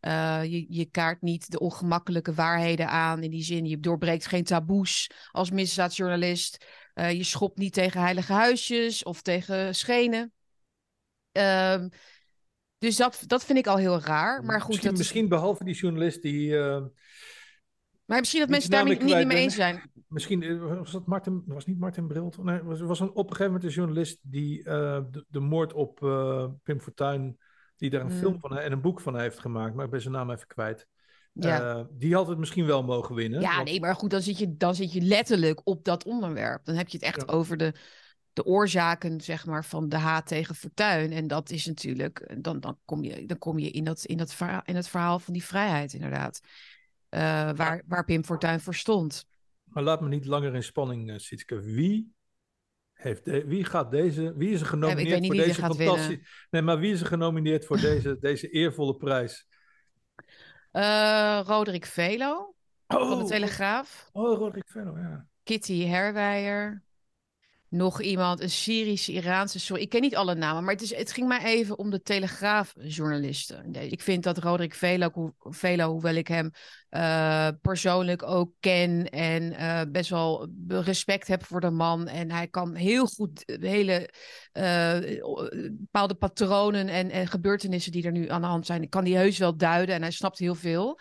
Eh, je, je kaart niet de ongemakkelijke waarheden aan in die zin. Je doorbreekt geen taboes als misdaadjournalist. Eh, je schopt niet tegen heilige huisjes of tegen schenen. Ehm, dus dat, dat vind ik al heel raar. Maar goed, misschien, dat, misschien behalve die journalist die... maar misschien dat mensen daar niet, mee eens zijn. Misschien eh, was dat Martin, was niet Martin Brilt. Nee, was, was een, op een gegeven moment een journalist die eh, de, de moord op eh, Pim Fortuyn, die daar een Hmm. film van en een boek van heeft gemaakt, maar ik ben zijn naam even kwijt. Ja. Die had het misschien wel mogen winnen. Ja, want- nee, maar goed, dan zit, je, dan zit je letterlijk op dat onderwerp. Dan heb je het echt Ja. over de, de oorzaken, zeg maar, van de haat tegen Fortuyn. En dat is natuurlijk, dan, dan kom je, dan kom je in, dat, in, dat verhaal, in het verhaal van die vrijheid, inderdaad. Eh, waar, waar Pim Fortuyn voor stond. Maar laat me niet langer in spanning, uh, Sietske. Wie, heeft de- wie gaat deze, wie is er genomineerd niet voor deze fantastische... Nee, maar wie is er genomineerd voor deze, deze eervolle prijs? Eh Roderick Velo van de Oh, Telegraaf. Oh, Roderick Velo, ja. Kitty Herwijer. Nog iemand, een Syrische, Iraanse. Sorry, ik ken niet alle namen, maar het, is, het ging mij even om de Telegraafjournalisten. Ik vind dat Roderick Velo, Velo hoewel ik hem eh, persoonlijk ook ken en eh, best wel respect heb voor de man. En hij kan heel goed hele eh, bepaalde patronen en, en gebeurtenissen die er nu aan de hand zijn, kan die heus wel duiden en hij snapt heel veel.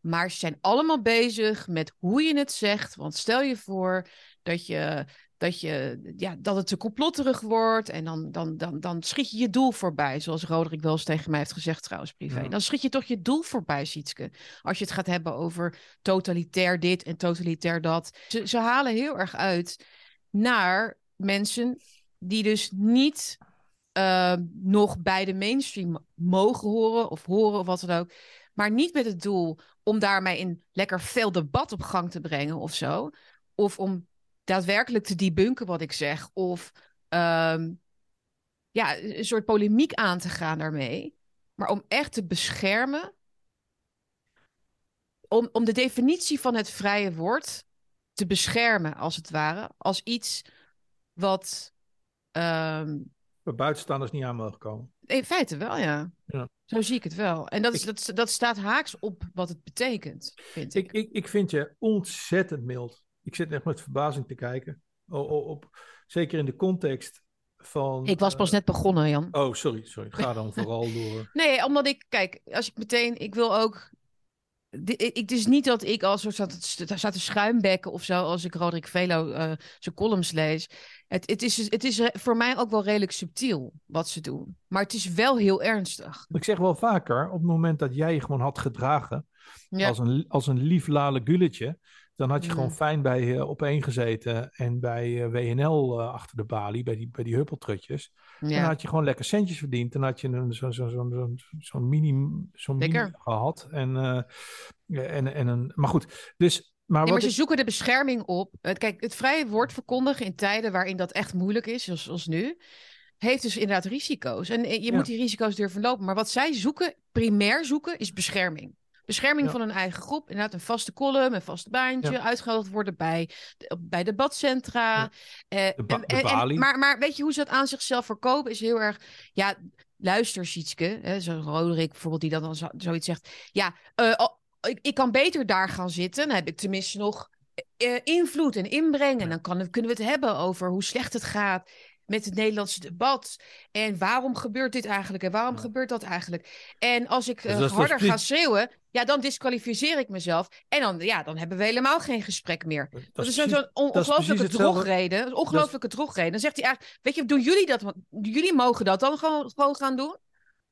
Maar ze zijn allemaal bezig met hoe je het zegt. Want stel je voor dat je dat, je, ja, dat het te complotterig wordt. En dan, dan, dan, dan schiet je je doel voorbij. Zoals Roderick wel eens tegen mij heeft gezegd trouwens privé. Ja. Dan schiet je toch je doel voorbij, Sietske. Als je het gaat hebben over totalitair dit en totalitair dat. Ze, ze halen heel erg uit naar mensen die dus niet uh, nog bij de mainstream mogen horen of horen of wat dan ook. Maar niet met het doel om daarmee een lekker veel debat op gang te brengen of zo. Of om daadwerkelijk te debunken wat ik zeg. Of um, ja, een soort polemiek aan te gaan daarmee. Maar om echt te beschermen. Om, om de definitie van het vrije woord te beschermen, als het ware. Als iets wat. Um, Waar buitenstaanders niet aan mogen komen. In feite wel, ja. ja. Zo zie ik het wel. En dat, is, ik, dat, dat staat haaks op wat het betekent, vind ik. Ik, ik, ik vind je ontzettend mild. Ik zit echt met verbazing te kijken. Op, op, zeker in de context van. Ik was pas uh, net begonnen, Jan. Oh, sorry, sorry. Ga dan vooral door. Nee, omdat ik, kijk, als ik meteen, ik wil ook. Het is niet dat ik als soort staat te schuimbekken of zo, als ik Roderick Velo uh, zijn columns lees. Het, het, is, het is voor mij ook wel redelijk subtiel wat ze doen. Maar het is wel heel ernstig. Ik zeg wel vaker, op het moment dat jij je gewoon had gedragen ja. als, een, als een lief lale gulletje, dan had je mm. gewoon fijn bij uh, op één gezeten en bij uh, WNL uh, achter de balie, bij die, bij die huppeltrutjes. Ja. Dan had je gewoon lekker centjes verdiend. Dan had je zo'n zo, zo, zo, zo, zo mini, zo mini gehad. En, eh, en, en een, maar goed, dus maar, nee, maar ze zoeken de bescherming op. Kijk, het vrije woord verkondigen in tijden waarin dat echt moeilijk is, zoals, zoals nu, heeft dus inderdaad risico's. En je ja. moet die risico's durven lopen. Maar wat zij zoeken, primair zoeken, is bescherming. Bescherming ja. van een eigen groep. Inderdaad, een vaste column, een vast baantje. Ja. Uitgenodigd worden bij, bij debatcentra. Ja. De ba- de en, en, maar, maar weet je hoe ze dat aan zichzelf verkopen? Is heel erg. Ja, luister, Sietske. Zo'n Roderick bijvoorbeeld, die dan zo, zoiets zegt. Ja, uh, ik, ik, kan beter daar gaan zitten. Dan heb ik tenminste nog uh, invloed en inbreng. En dan kan, kunnen we het hebben over hoe slecht het gaat met het Nederlandse debat. En waarom gebeurt dit eigenlijk? En waarom ja. gebeurt dat eigenlijk? En als ik uh, dus harder ga schreeuwen, ja, dan disqualificeer ik mezelf. En dan, ja, dan hebben we helemaal geen gesprek meer. Dat, dat is zo'n zo ongelooflijke drogreden. Een ongelooflijke drogreden. Dan zegt hij eigenlijk, weet je, doen jullie dat? Jullie mogen dat dan gewoon, gewoon gaan doen.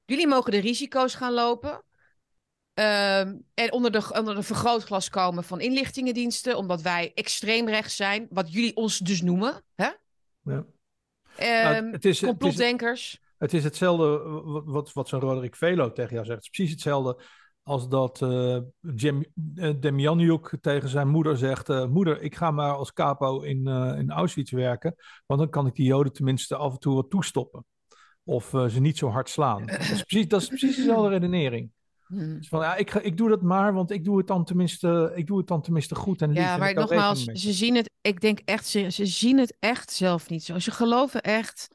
Jullie mogen de risico's gaan lopen. Um, en onder de, onder de vergrootglas komen van inlichtingendiensten, omdat wij extreem rechts zijn, wat jullie ons dus noemen. Hè? Ja. Um, nou, het is, complotdenkers. Het is, het is hetzelfde wat, wat, wat zo'n Roderick Velo tegen jou zegt. Het is precies hetzelfde als dat uh, uh, Demjanjuk tegen zijn moeder zegt... Uh, moeder, ik ga maar als capo in, in Auschwitz werken... want dan kan ik die joden tenminste af en toe wat toestoppen. Of ze niet zo hard slaan. Dat is precies, dat is precies dezelfde redenering. Hmm. Dus van, ja, ik, ga, ik doe dat maar, want ik doe het dan tenminste, ik doe het dan tenminste goed en lief. Ja, maar nogmaals, ze zien het, ik denk echt, ze, ze zien het echt zelf niet zo. Ze geloven echt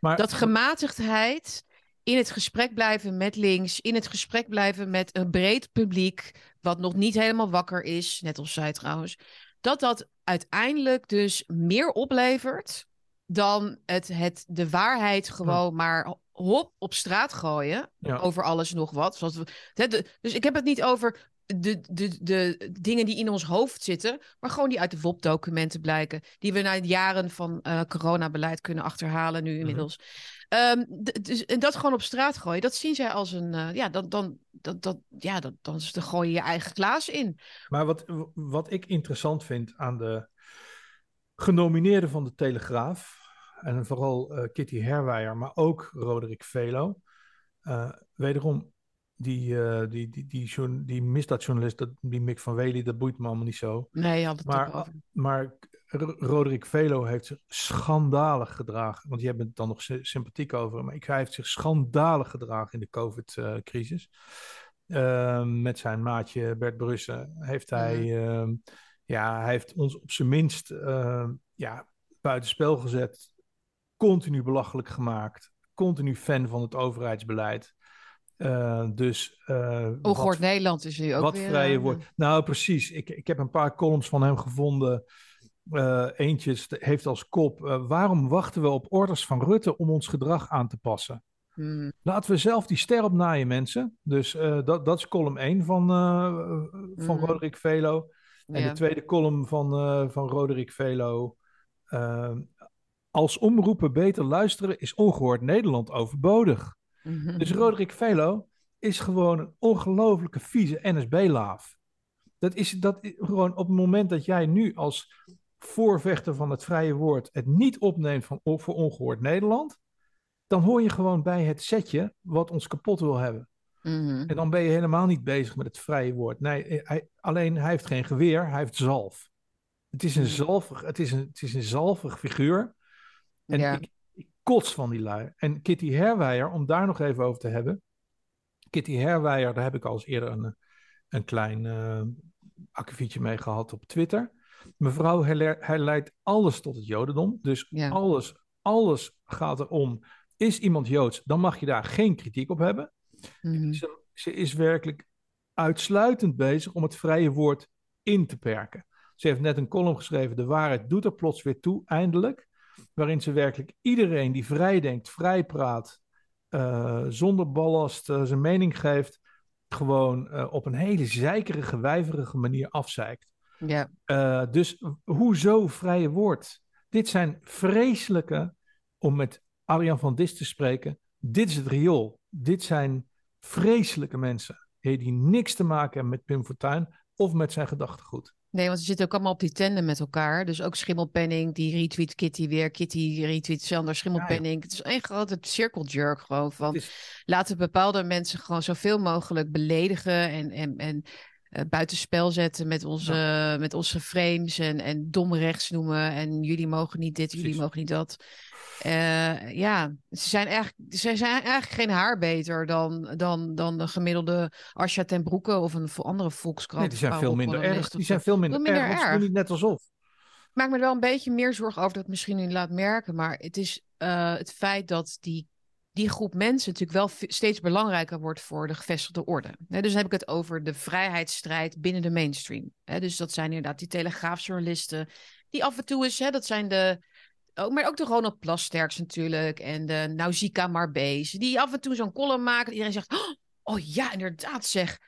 Maar, dat gematigdheid in het gesprek blijven met links, in het gesprek blijven met een breed publiek, wat nog niet helemaal wakker is, net als zij trouwens, dat dat uiteindelijk dus meer oplevert dan het, het de waarheid gewoon maar hop op straat gooien ja. over alles nog wat. Zoals we, dus ik heb het niet over de, de, de dingen die in ons hoofd zitten, maar gewoon die uit de WOP-documenten blijken, die we na jaren van eh, coronabeleid kunnen achterhalen nu inmiddels. Ehm, d- dus, en dat gewoon op straat gooien, dat zien zij als een, eh, ja, dan, dan, dat, dat, ja, dat, dan gooi je je eigen glaas in. Maar wat, wat ik interessant vind aan de genomineerden van de Telegraaf, en vooral eh, Kitty Herwijer, maar ook Roderick Velo, wederom, die, eh, die, die, die, die misdaadjournalist, dat, die Mick van Wely, dat boeit me allemaal niet zo. Nee, had het Maar, maar Roderick Velo heeft zich schandalig gedragen. Want jij bent het dan nog sy- sympathiek over. Maar ik- hij heeft zich schandalig gedragen in de COVID-crisis. met zijn maatje Bert Brussen heeft hij, ehm, ja, hij heeft ons op zijn minst ehm, ja, buitenspel gezet. Continu belachelijk gemaakt. Continu fan van het overheidsbeleid. Eh, dus eh, Ongehoord wat- Nederland is nu ook wat weer... vrije eh, woord. Nou, precies. Ik, ik heb een paar columns van hem gevonden. Eh, eentje heeft als kop: Waarom wachten we op orders van Rutte om ons gedrag aan te passen? hmm, Laten we zelf die ster opnaaien, mensen. Dus dat, dat is column 1 van, van Mhm. Roderick Velo. En ja. de tweede column van, van Roderick Velo. als omroepen beter luisteren is ongehoord Nederland overbodig. Mhm. Dus Roderick Velo is gewoon een ongelofelijke vieze NSB-laaf. Dat is dat gewoon op het moment dat jij nu als voorvechter van het vrije woord het niet opneemt van, voor ongehoord Nederland, dan hoor je gewoon bij het setje wat ons kapot wil hebben. Mhm. En dan ben je helemaal niet bezig met het vrije woord. Nee, eh, hij, alleen hij heeft geen geweer, hij heeft zalf. Het is een zalvig, het is een, het is een zalvig figuur. En Ja. ik kots van die lui. En Kitty Herwijer, om daar nog even over te hebben. Kitty Herwijer, daar heb ik al eens eerder een, een klein akkefietje mee gehad op Twitter. Mevrouw herleidt alles tot het jodendom. Dus Ja. alles, alles gaat erom. Is iemand joods, dan mag je daar geen kritiek op hebben. Mhm. Ze, ze is werkelijk uitsluitend bezig om het vrije woord in te perken. Ze heeft net een column geschreven, De waarheid doet er plots weer toe, eindelijk. Waarin ze werkelijk iedereen die vrij denkt, vrij praat, eh, zonder ballast eh, zijn mening geeft, gewoon eh, op een hele zeikerige, wijverige manier afzeikt. Ja. Dus hoezo vrije woord? Dit zijn vreselijke, om met Arjan van Dis te spreken, dit is het riool. Dit zijn vreselijke mensen die niks te maken hebben met Pim Fortuyn of met zijn gedachtegoed. Nee, want ze zitten ook allemaal op die tandem met elkaar. Dus ook Schimmelpenning, die retweet Kitty weer. Kitty retweet Sander Schimmelpenning. Het is één grote cirkeljerk gewoon van... Is- laten bepaalde mensen gewoon zoveel mogelijk beledigen en, en, en eh, buitenspel zetten met onze, met onze frames en, en dom rechts noemen en jullie mogen niet dit, jullie mogen niet dat. Eh, ja, ze zijn, eigenlijk, ze zijn eigenlijk geen haar beter dan, dan, dan de gemiddelde Asja ten Broeke of een andere volkskrant. Nee, die zijn veel minder erg. Die zijn veel minder, minder erg. erg. niet net alsof. Ik maak me er wel een beetje meer zorgen over dat misschien nu laat merken. Maar het is eh, het feit dat die, die groep mensen natuurlijk wel steeds belangrijker wordt voor de gevestigde orde. Dus dan heb ik het over de vrijheidsstrijd binnen de mainstream. Dus dat zijn inderdaad die telegraafjournalisten. Die af en toe hè, dat zijn de. Ook, maar ook de Ronald Plasterks natuurlijk. En de Nausicaa Marbees. Die af en toe zo'n column maken. Iedereen zegt: "Oh, Oh ja, inderdaad zeg.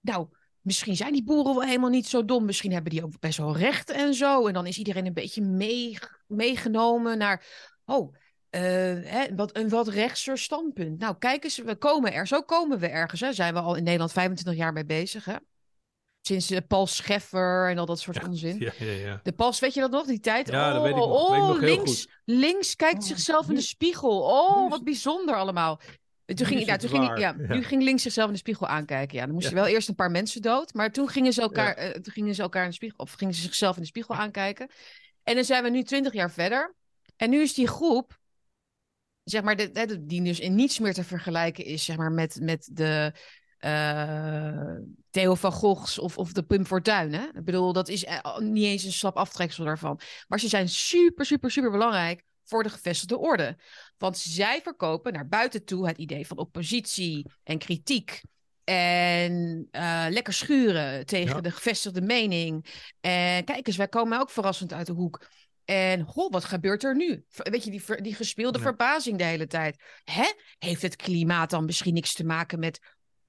Nou, misschien zijn die boeren wel helemaal niet zo dom. Misschien hebben die ook best wel recht en zo. En dan is iedereen een beetje mee, meegenomen naar. Oh, hè, wat, een wat rechtser standpunt. Nou, kijk eens, we komen er. Zo komen we ergens. Hè. Zijn we al in Nederland 25 jaar mee bezig. Hè? Sinds eh, Paul Scheffer en al dat soort onzin. Ja, ja, ja. De Pas, weet je dat nog, die tijd? Ja, oh, dat weet ik nog. Oh, Weet ik nog heel links, goed. links kijkt Oh, zichzelf in de spiegel. Oh, is wat bijzonder allemaal. Toen Nu ging, is nou, toen ging, ja, Ja. nu ging links zichzelf in de spiegel aankijken. Ja, dan moesten Ja. wel eerst een paar mensen dood. Maar toen gingen ze elkaar, Ja. eh, toen gingen ze elkaar in de spiegel, of gingen ze zichzelf in de spiegel aankijken. En dan zijn we nu twintig jaar verder. En nu is die groep, zeg maar, de, de- die dus in niets meer te vergelijken is, zeg maar, met, met de, eh, Theo van Goghs of, of de Pim Fortuyn. Hè? Ik bedoel, dat is eh, niet eens een slap aftreksel daarvan. Maar ze zijn super, super, super belangrijk voor de gevestigde orde. Want zij verkopen naar buiten toe het idee van oppositie en kritiek. En eh, lekker schuren tegen Ja. de gevestigde mening. En kijk eens, wij komen ook verrassend uit de hoek. En goh, wat gebeurt er nu? Weet je, die, ver- die gespeelde Ja. verbazing de hele tijd. Hè? Heeft het klimaat dan misschien niks te maken met.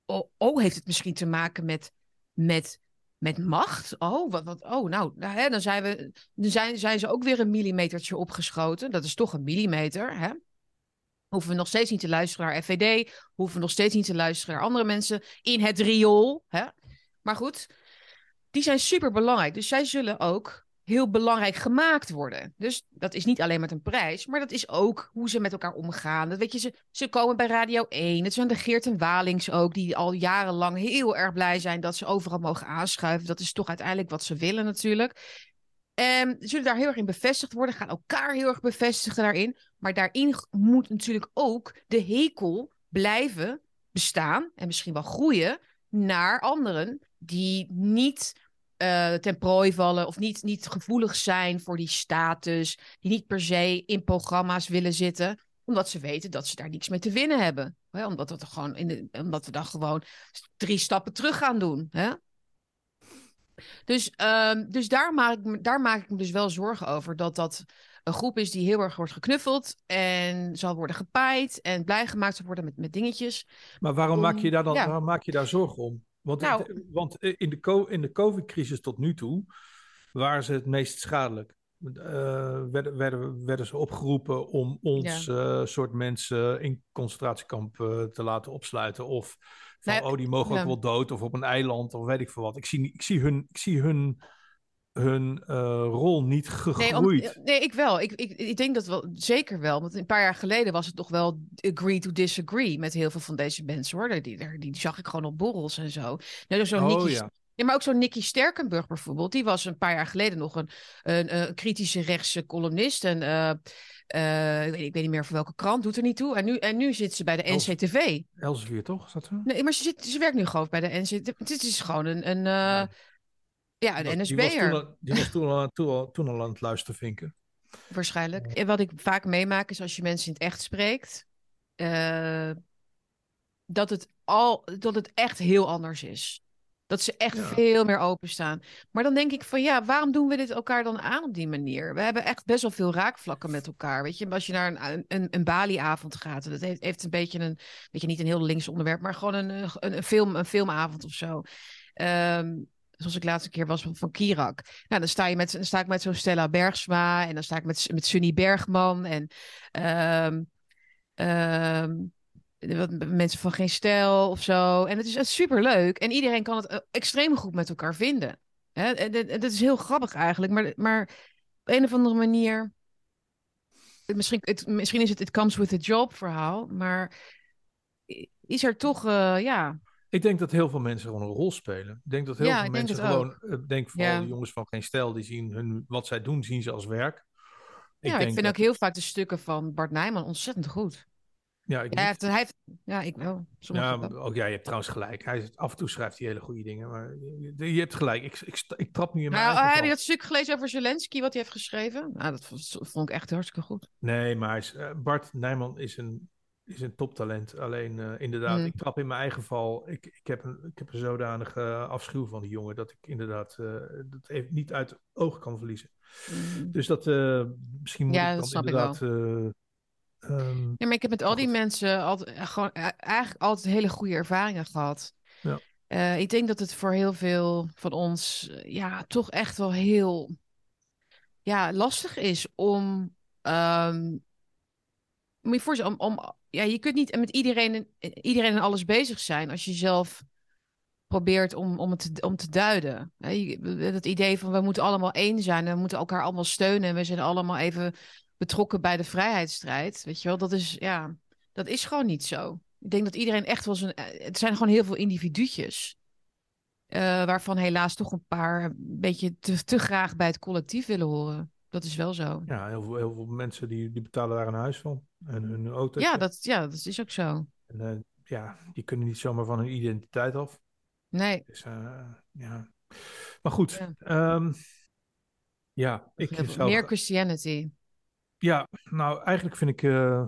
Oh, oh heeft het misschien te maken met. met met macht? Oh, wat, wat, oh nou, nou hè, dan, zijn, we, dan zijn, zijn ze ook weer een millimetertje opgeschoten. Dat is toch een millimeter, hè? Hoeven we nog steeds niet te luisteren naar FVD. Hoeven we nog steeds niet te luisteren naar andere mensen in het riool. Hè? Maar goed, die zijn super belangrijk. Dus zij zullen ook heel belangrijk gemaakt worden. Dus dat is niet alleen met een prijs, maar dat is ook hoe ze met elkaar omgaan. Dat weet je, ze, ze komen bij Radio 1. Het zijn de Geert en Walings ook, die al jarenlang heel erg blij zijn dat ze overal mogen aanschuiven. Dat is toch uiteindelijk wat ze willen natuurlijk. En ze zullen daar heel erg in bevestigd worden, gaan elkaar heel erg bevestigen daarin. Maar daarin moet natuurlijk ook de hekel blijven bestaan en misschien wel groeien naar anderen die niet eh, ten prooi vallen of niet, niet gevoelig zijn voor die status, die niet per se in programma's willen zitten, omdat ze weten dat ze daar niks mee te winnen hebben. Hè? Omdat, we er gewoon in de, omdat we dan gewoon drie stappen terug gaan doen. Hè? Dus, ehm, dus daar, maak ik, me- daar maak ik me dus wel zorgen over dat dat een groep is die heel erg wordt geknuffeld en zal worden gepaaid en blij gemaakt zal worden met, met dingetjes. Maar waarom maak je daar dan ja. waarom maak je daar zorgen om? Want, Nou- het- want in de, in de COVID-crisis tot nu toe waren ze het meest schadelijk. Eh, werden, werden, werden ze opgeroepen om ons eh, soort mensen in concentratiekampen te laten opsluiten. Of van, Nou, oh, die mogen ja. ook wel dood. Of op een eiland, of weet ik veel wat. Ik zie, ik zie hun, ik zie hun, hun eh, rol niet Nee, om- gegroeid. nee, ik wel. Ik, ik, ik denk dat wel zeker wel. Want een paar jaar geleden was het toch wel agree to disagree met heel veel van deze mensen hoor. Die, die, zag ik gewoon op borrels en zo. Zo'n oh Nicky ja. Maar ook zo'n Nicky Sterkenburg bijvoorbeeld. Die was een paar jaar geleden nog een, een, een kritische rechtse columnist. En eh, eh, ik, weet, ik weet niet meer voor welke krant, doet er niet toe. En nu, en nu zit ze bij de NCTV. Elsevier, toch? Is dat zo? Nee, maar ze, zit, ze werkt nu gewoon bij de NCTV. Dit is gewoon een, een ja, die was NSB'er toen al- Die was toen al, toen al, toen al aan het luisteren, vinken. waarschijnlijk. En wat ik vaak meemaak is als je mensen in het echt spreekt... eh, dat, het al, dat het echt heel anders is. Dat ze echt Ja. veel meer openstaan. Maar dan denk ik van ja, waarom doen we dit elkaar dan aan op die manier? We hebben echt best wel veel raakvlakken met elkaar. Weet je, als je naar een, een, een Bali-avond gaat, dat heeft, heeft een beetje een, weet je, niet een heel links onderwerp, maar gewoon een, een, een, film, een filmavond of zo. Ehm, zoals ik laatste keer was van, van Kirak. Nou, dan sta, je met, dan sta ik met zo'n Stella Bergsma en dan sta ik met, met Sunny Bergman en ehm, ehm, wat mensen van geen stijl of zo. En het is super leuk. En iedereen kan het eh, extreem goed met elkaar vinden. Hè? En, dat is heel grappig eigenlijk. Maar, maar op een of andere manier. Misschien, het, misschien is het it comes with the job verhaal. Maar is er toch, eh, ja. Ik denk dat heel veel mensen gewoon een rol spelen. Ik denk dat heel Ja, veel ik denk mensen gewoon, ik denk vooral Ja. de jongens van geen stijl, die zien hun, wat zij doen, zien ze als werk. ja, ik vind dat- ook heel vaak de stukken van Bart Nijman ontzettend goed. Ja, ik hij heeft, hij heeft, ja ik wel. Ja, ook, ja, je hebt trouwens gelijk. Hij, af en toe schrijft hij hele goede dingen, maar je, je hebt gelijk. Ik, ik, ik trap nu in mijn Nou, eigen heb je dat stuk gelezen over Zelensky, wat hij heeft geschreven? Nou, dat vond, vond ik echt hartstikke goed. Nee, maar is, eh, Bart Nijman is een, is een toptalent. Alleen eh, inderdaad, Hmm. ik trap in mijn eigen val. Ik, ik, heb, een, ik heb een zodanige afschuw van die jongen dat ik inderdaad eh, dat even niet uit oog kan verliezen. Mm. Dus dat eh, misschien moet Ja, ik dat dan snap ik inderdaad. eh, ehm, Ja, maar ik heb met al die Goed. mensen altijd, gewoon, eigenlijk altijd hele goede ervaringen gehad. Ja. Ik denk dat het voor heel veel van ons ja, toch echt wel heel ja, lastig is om. moet je je voorstellen, om, om, ja, je kunt niet met iedereen, en- iedereen en alles bezig zijn als je zelf probeert om, om het om te duiden. Dat idee van we moeten allemaal één zijn en we moeten elkaar allemaal steunen en we zijn allemaal even betrokken bij de vrijheidsstrijd. Weet je wel, dat is, ja, dat is gewoon niet zo. Ik denk dat iedereen echt wel zijn. eh, Het zijn gewoon heel veel individuutjes. eh, waarvan helaas toch een paar een beetje te, te graag bij het collectief willen horen. Dat is wel zo. ja, heel veel, heel veel mensen die, die betalen daar een huis van. En hun auto. Ja, dat, ja, dat is ook zo. En, eh, ja, die kunnen niet zomaar van hun identiteit af. Nee. Dus, eh, ja. Maar goed, Ja. ja, ja ik zou... Meer Christianity. Ja, nou eigenlijk vind ik... eh,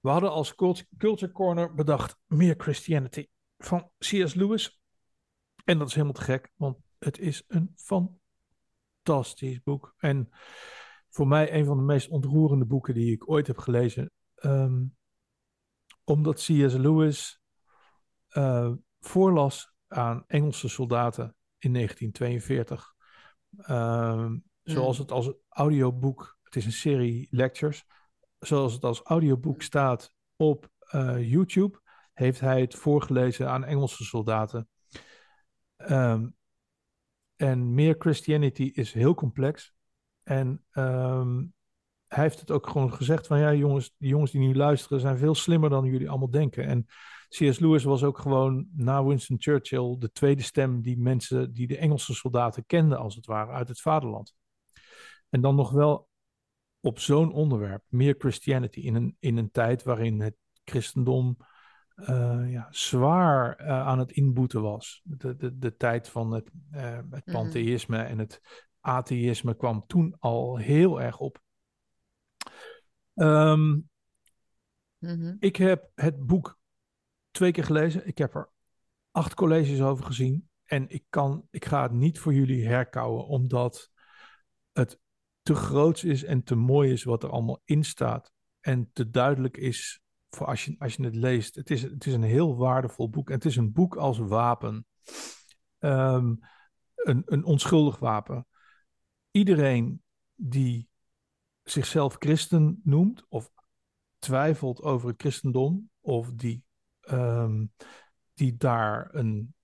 we hadden als cult- Culture Corner bedacht meer Christianity van C.S. Lewis. En dat is helemaal te gek, want het is een fantastisch boek. En voor mij een van de meest ontroerende boeken die ik ooit heb gelezen. Ehm, omdat C.S. Lewis eh, voorlas aan Engelse soldaten in 1942. Ehm, zoals het als audioboek, het is een serie lectures, zoals het als audioboek staat op eh, YouTube, heeft hij het voorgelezen aan Engelse soldaten. Ehm, en meer Christianity is heel complex. En ehm, hij heeft het ook gewoon gezegd van ja jongens, die jongens die nu luisteren zijn veel slimmer dan jullie allemaal denken. En C.S. Lewis was ook gewoon na Winston Churchill de tweede stem die mensen, die de Engelse soldaten kenden als het ware uit het vaderland. En dan nog wel op zo'n onderwerp, meer Christianity, in een, in een tijd waarin het christendom eh, ja, zwaar eh, aan het inboeten was. De, de, de tijd van het, eh, het Mhm. pantheïsme en het atheïsme kwam toen al heel erg op. Ehm, Mhm. ik heb het boek twee keer gelezen. Ik heb er acht colleges over gezien. En ik, kan, ik ga het niet voor jullie herkouwen, omdat het te groot is en te mooi is wat er allemaal in staat. En te duidelijk is voor als je, als je het leest. Het is, het is een heel waardevol boek. En het is een boek als wapen. Ehm, een, een onschuldig wapen. Iedereen die zichzelf christen noemt of twijfelt over het christendom of die, ehm, die daar een,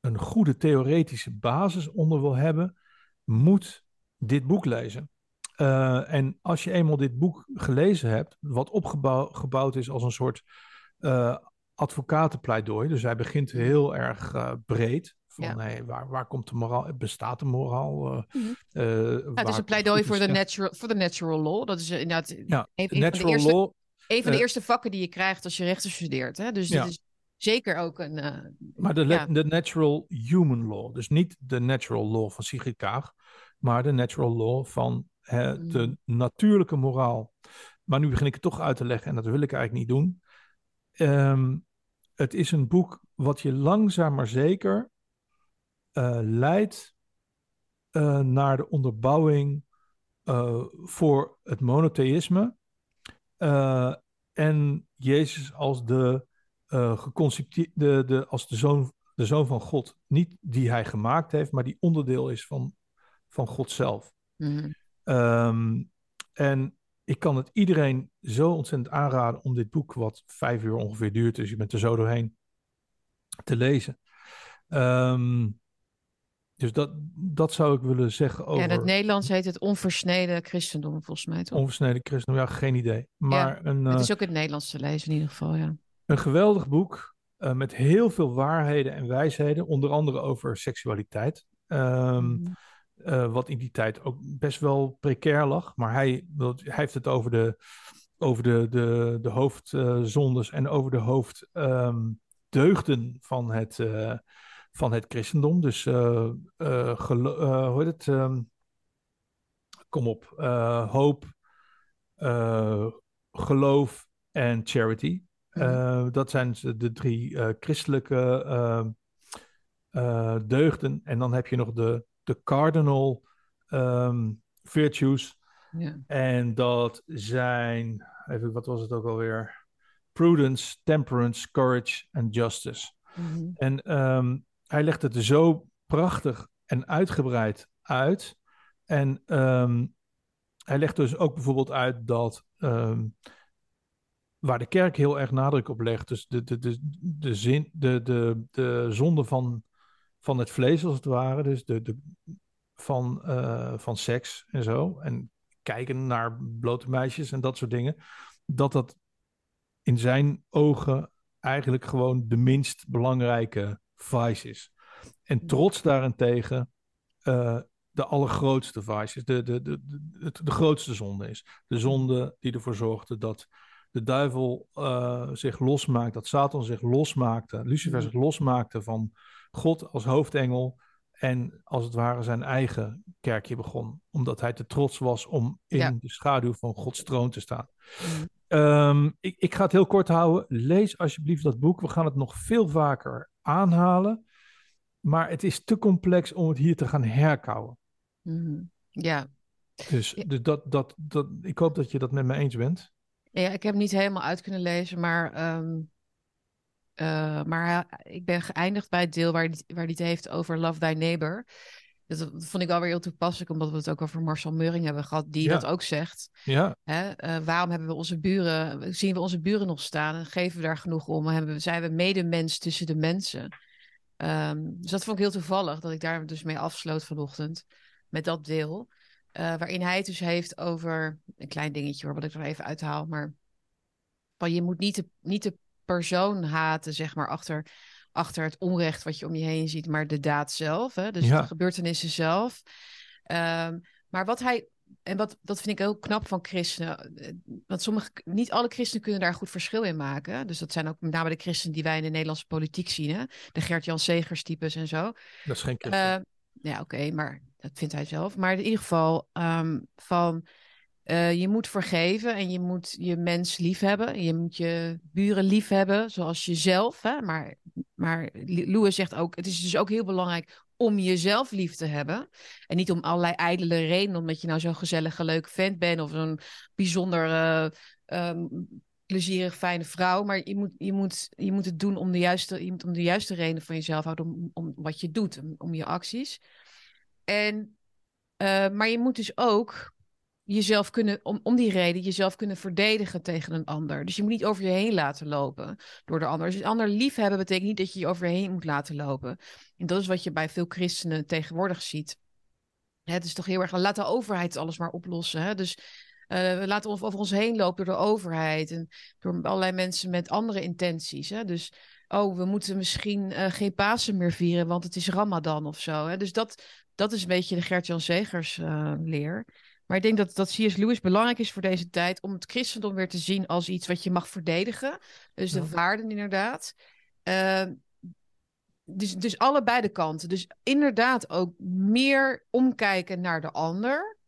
een goede theoretische basis onder wil hebben, moet dit boek lezen. Eh, en als je eenmaal dit boek gelezen hebt, wat opgebouwd is als een soort eh advocatenpleidooi, dus hij begint heel erg eh, breed. Van Ja. hey, waar, waar komt de moraal? Bestaat de moraal? Mhm. Ja, het is een pleidooi voor de, natural, voor de natural law. Dat is eh, inderdaad Ja, een, een van de eerste, law. een van de eerste vakken die je krijgt als je rechten studeert. Hè? Dus Ja. dit is zeker ook een... Maar de, ja. de natural human law. Dus niet de natural law van Sigrid Kaag, maar de natural law van hè, de Mm. natuurlijke moraal. Maar nu begin ik het toch uit te leggen en dat wil ik eigenlijk niet doen. Ehm, het is een boek wat je langzaam maar zeker leidt eh, naar de onderbouwing eh, voor het monotheïsme. eh, en Jezus als de, eh geconcepte- de, de, als de zoon, de zoon van God. Niet die hij gemaakt heeft, maar die onderdeel is van, van God zelf. mhm. Ehm, en ik kan het iedereen zo ontzettend aanraden om dit boek, wat vijf uur ongeveer duurt, dus je bent er zo doorheen, te lezen. Ehm, dus dat, dat zou ik willen zeggen over Ja, in het Nederlands heet het onversneden christendom, volgens mij toch? onversneden christendom. Ja, geen idee. Maar een, het eh, is ook in het Nederlands te lezen in ieder geval, ja. een geweldig boek eh, met heel veel waarheden en wijsheden, onder andere over seksualiteit. Ehm, Mhm. eh, wat in die tijd ook best wel precair lag. Maar hij, wil- hij heeft het over de, over de, de, de hoofdzondes en over de hoofddeugden van, het, van het christendom. Dus eh, hoe heet het? Ehm, kom op. hoop, geloof en charity. Mhm. Dat zijn de drie christelijke eh, eh, deugden. En dan heb je nog de, de cardinal ehm, virtues. En dat zijn, even, wat was het ook alweer? Prudence, temperance, courage en justice. Mhm. En ehm, hij legt het zo prachtig en uitgebreid uit. En ehm, hij legt dus ook bijvoorbeeld uit dat ehm, waar de kerk heel erg nadruk op legt, dus de, de, de, de, zin, de, de, de zonde van, van het vlees als het ware, dus de, de, van, eh, van seks en zo, en kijken naar blote meisjes en dat soort dingen, dat dat in zijn ogen eigenlijk gewoon de minst belangrijke vice is. En trots daarentegen eh, de allergrootste vice is, de, de, de, de, de, grootste zonde is. De zonde die ervoor zorgde dat de duivel eh, zich losmaakt, dat Satan zich losmaakte, Lucifer Mhm. zich losmaakte van God als hoofdengel en als het ware zijn eigen kerkje begon, omdat hij te trots was om in Ja. de schaduw van Gods troon te staan. Mhm. Ehm, ik, ik ga het heel kort houden. Lees alsjeblieft dat boek. We gaan het nog veel vaker aanhalen. Maar het is te complex om het hier te gaan herkauwen. Mhm. Ja. Dus, dus dat, dat, dat, ik hoop dat je dat met me eens bent. ja, ik heb niet helemaal uit kunnen lezen, maar, ehm, eh, maar hij- ik ben geëindigd bij het deel waar waar hij het heeft over Love Thy Neighbor. Dat, dat vond ik wel weer heel toepasselijk, omdat we het ook over Marcel Meuring hebben gehad, die Ja. dat ook zegt. Ja, Hè? eh, waarom hebben we onze buren, zien we onze buren nog staan en geven we daar genoeg om? Hebben, zijn we medemens tussen de mensen? Ehm, dus dat vond ik heel toevallig, dat ik daar dus mee afsloot vanochtend met dat deel. eh, waarin hij het dus heeft over een klein dingetje hoor, wat ik er even uithaal. Maar van je moet niet de, niet de persoon haten, zeg maar, achter, achter het onrecht wat je om je heen ziet, maar de daad zelf. Hè? Dus Ja. de gebeurtenissen zelf. Ehm, maar wat hij en wat, dat vind ik heel knap van christenen. eh, Want sommige, niet alle christenen kunnen daar goed verschil in maken. Dus dat zijn ook met name de christenen die wij in de Nederlandse politiek zien. Hè? De Gert-Jan Segers types en zo. dat is geen christen. Eh, ja, oké, maar dat vindt hij zelf. Maar in ieder geval ehm, van eh, je moet vergeven en je moet je mens lief hebben. Je moet je buren lief hebben, zoals jezelf. Hè? Maar, maar Louis zegt ook, het is dus ook heel belangrijk om jezelf lief te hebben. En niet om allerlei ijdele redenen, omdat je nou zo'n gezellige, leuke vent bent of een bijzonder ehm, plezierig, fijne vrouw. Maar je moet, je, moet, je moet het doen om de juiste, om de juiste reden van jezelf houden, om, om wat je doet, om, om je acties. En, eh, maar je moet dus ook jezelf kunnen, om, om die reden, jezelf kunnen verdedigen tegen een ander. Dus je moet niet over je heen laten lopen door de ander. Dus een ander liefhebben betekent niet dat je je over je heen moet laten lopen. En dat is wat je bij veel christenen tegenwoordig ziet. Het is toch heel erg, laat de overheid alles maar oplossen. Hè? Dus eh, we laten over ons heen lopen door de overheid en door allerlei mensen met andere intenties. Hè? Dus, oh, we moeten misschien eh, geen Pasen meer vieren, want het is Ramadan of zo. Hè? Dus dat, dat is een beetje de Gert-Jan Segers eh, leer. Maar ik denk dat, dat C.S. Lewis belangrijk is voor deze tijd om het christendom weer te zien als iets wat je mag verdedigen. Dus de Ja. waarden inderdaad. Eh, dus, dus allebei de kanten. Dus inderdaad ook meer omkijken naar de ander.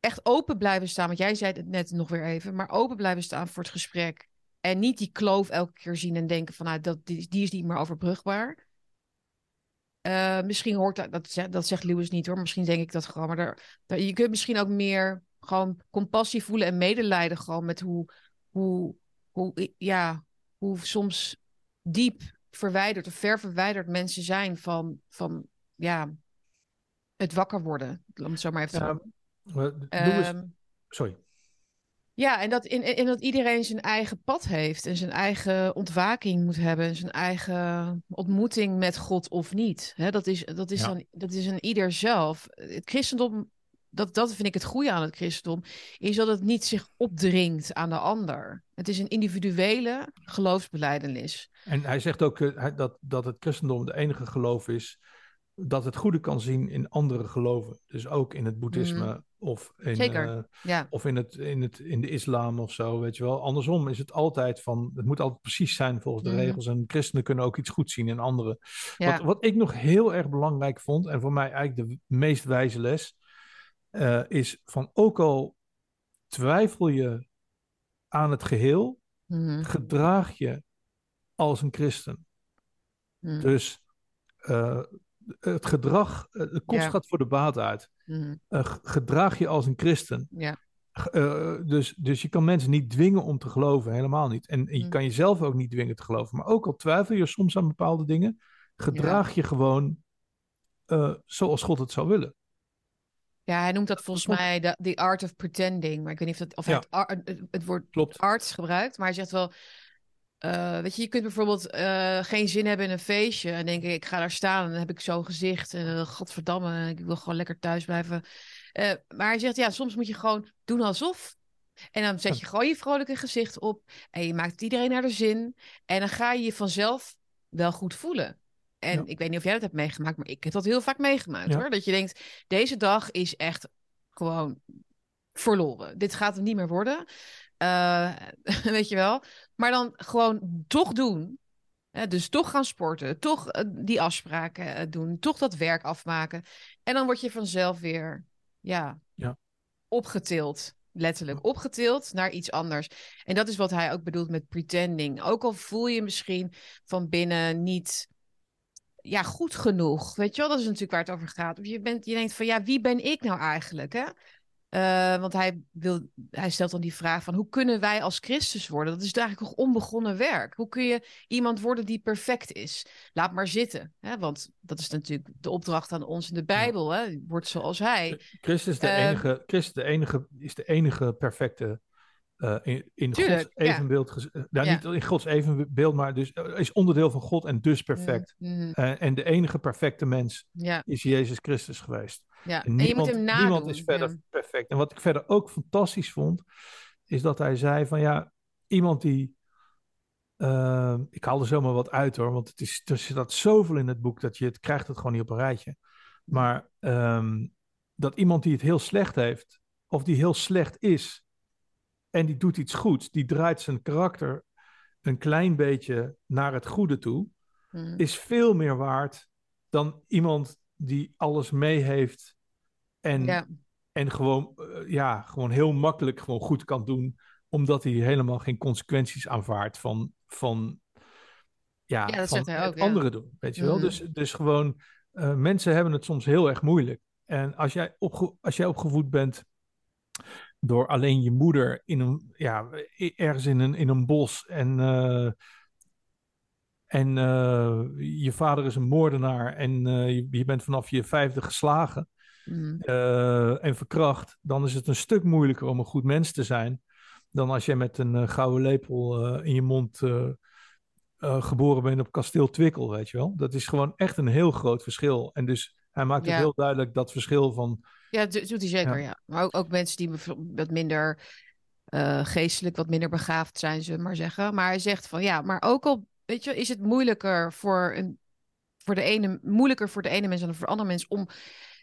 Echt open blijven staan, want jij zei het net nog weer even, maar open blijven staan voor het gesprek. En niet die kloof elke keer zien en denken van, nou, dat, die, die is niet meer overbrugbaar. Eh, misschien hoort dat, dat, zegt, dat zegt Lewis niet hoor, misschien denk ik dat gewoon. Maar daar, daar- je kunt misschien ook meer gewoon compassie voelen en medelijden gewoon met hoe, hoe, hoe, ja, hoe soms diep verwijderd of ver verwijderd mensen zijn van, van ja, het wakker worden. Om het zo maar even Ja, Louis- Ehm, sorry. Ja, en dat, in, in dat iedereen zijn eigen pad heeft en zijn eigen ontwaking moet hebben en zijn eigen ontmoeting met God of niet. Dat, is, dat, is Ja. dan, dat is een ieder zelf. Het christendom, dat, dat vind ik het goede aan het christendom, is dat het niet zich opdringt aan de ander. Het is een individuele geloofsbeleidenis. En hij zegt ook eh, dat, dat het christendom de enige geloof is dat het goede kan zien in andere geloven. Dus ook in het boeddhisme of, in. Zeker. eh, Ja, of in, het, in, het, in de islam of zo, weet je wel. Andersom is het altijd van, het moet altijd precies zijn volgens de Mhm. regels. En christenen kunnen ook iets goed zien in anderen. ja. Wat, wat ik nog heel erg belangrijk vond, en voor mij eigenlijk de meest wijze les, eh, is van ook al twijfel je aan het geheel, Mhm, gedraag je als een christen. mhm, Dus eh, het gedrag, eh, de kost Ja. gaat voor de baat uit. g- gedraag je als een christen. Ja, eh, dus, dus je kan mensen niet dwingen om te geloven, helemaal niet. En, en je Mm. kan jezelf ook niet dwingen te geloven. Maar ook al twijfel je soms aan bepaalde dingen, gedraag je gewoon zoals God het zou willen. ja, hij noemt dat volgens mij de the art of pretending. Maar ik weet niet of, dat, of hij Ja. het, ar- het, het woord Klopt. arts gebruikt, maar hij zegt wel. Eh, weet je, je kunt bijvoorbeeld eh, geen zin hebben in een feestje en denken: ik ga daar staan en dan heb ik zo'n gezicht en uh, godverdamme, ik wil gewoon lekker thuis blijven. Eh, maar hij zegt: ja, soms moet je gewoon doen alsof. En dan zet je gewoon je vrolijke gezicht op en je maakt iedereen naar de zin. En dan ga je je vanzelf wel goed voelen. En Ja. ik weet niet of jij dat hebt meegemaakt, maar ik heb dat heel vaak meegemaakt Ja. hoor. Dat je denkt: deze dag is echt gewoon verloren. Dit gaat het niet meer worden. Eh, weet je wel? Maar dan gewoon toch doen. Dus toch gaan sporten, toch eh, die afspraken eh, doen, toch dat werk afmaken. En dan word je vanzelf weer, ja, Ja. opgetild. Letterlijk opgetild naar iets anders. En dat is wat hij ook bedoelt met pretending. Ook al voel je misschien van binnen niet ja, goed genoeg. Weet je wel, dat is natuurlijk waar het over gaat. Of je, bent, je denkt van, ja, wie ben ik nou eigenlijk? Hè? Eh, want hij, wil, hij stelt dan die vraag van, hoe kunnen wij als Christus worden? Dat is eigenlijk nog onbegonnen werk. Hoe kun je iemand worden die perfect is? Laat maar zitten. Hè? Want dat is natuurlijk de opdracht aan ons in de Bijbel. Hè? Word zoals hij. Christus, is de Ehm, enige, Christus de enige, is de enige perfecte eh, in, in Tuurlijk, Gods evenbeeld. eh, nou, Ja. niet in Gods evenbeeld, maar dus eh, is onderdeel van God en dus perfect. Mm, en de enige perfecte mens ja, is Jezus Christus geweest. En En nadoen. niemand is verder perfect. En wat ik verder ook fantastisch vond, is dat hij zei van ja, iemand die. ik haal er zomaar wat uit hoor, want het is, er zit zoveel in het boek dat je het krijgt het gewoon niet op een rijtje. Maar ehm, dat iemand die het heel slecht heeft, of die heel slecht is, en die doet iets goeds, die draait zijn karakter een klein beetje naar het goede toe, Mm. is veel meer waard dan iemand die alles mee heeft en, Ja. en gewoon, eh, ja, gewoon heel makkelijk gewoon goed kan doen, omdat hij helemaal geen consequenties aanvaardt van, van, ja, van zegt hij het ook, ja. anderen doen. Weet je wel? Mhm. Dus, dus gewoon, eh, mensen hebben het soms heel erg moeilijk. En als jij, opge als jij opgevoed bent door alleen je moeder in een, ja, ergens in een, in een bos en, eh, en eh, je vader is een moordenaar en eh, je, je bent vanaf je vijfde geslagen Mm. en verkracht, dan is het een stuk moeilijker om een goed mens te zijn dan als jij met een gouden lepel in je mond geboren bent op kasteel Twikkel, weet je wel. Dat is gewoon echt een heel groot verschil. En dus hij maakt het heel duidelijk dat verschil van Ja, dat doet hij zeker, Ja. ja. Maar ook, ook mensen die wat minder eh, geestelijk, wat minder begaafd zijn, zullen we maar zeggen. Maar hij zegt van ja, maar ook al, weet je, is het moeilijker voor, een, voor de ene, moeilijker voor de ene mens dan voor de andere mens om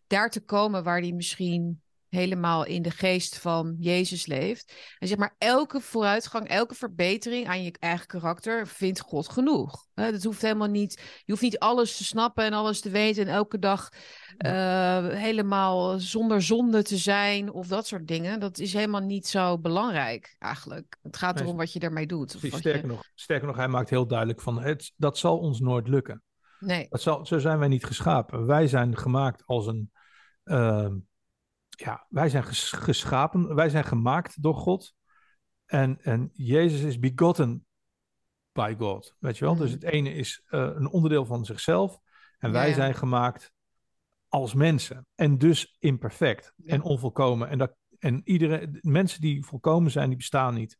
daar te komen waar die misschien helemaal in de geest van Jezus leeft. En zeg maar, elke vooruitgang, elke verbetering aan je eigen karakter vindt God genoeg. Hè, dat hoeft helemaal niet, je hoeft niet alles te snappen en alles te weten en elke dag eh, helemaal zonder zonde te zijn of dat soort dingen. Dat is helemaal niet zo belangrijk eigenlijk. Het gaat erom wat je ermee doet. Of Precies, wat sterker, je... nog, sterker nog, hij maakt heel duidelijk van het, dat zal ons nooit lukken. Nee, Dat zal, zo zijn wij niet geschapen. Wij zijn gemaakt als een. ehm, ja, wij zijn ges- geschapen, wij zijn gemaakt door God. En, en Jezus is begotten by God. Weet je wel? Mhm. Dus het ene is eh, een onderdeel van zichzelf. En wij Ja. zijn gemaakt als mensen. En dus imperfect Ja. en onvolkomen. En, dat, en iedereen, mensen die volkomen zijn, die bestaan niet.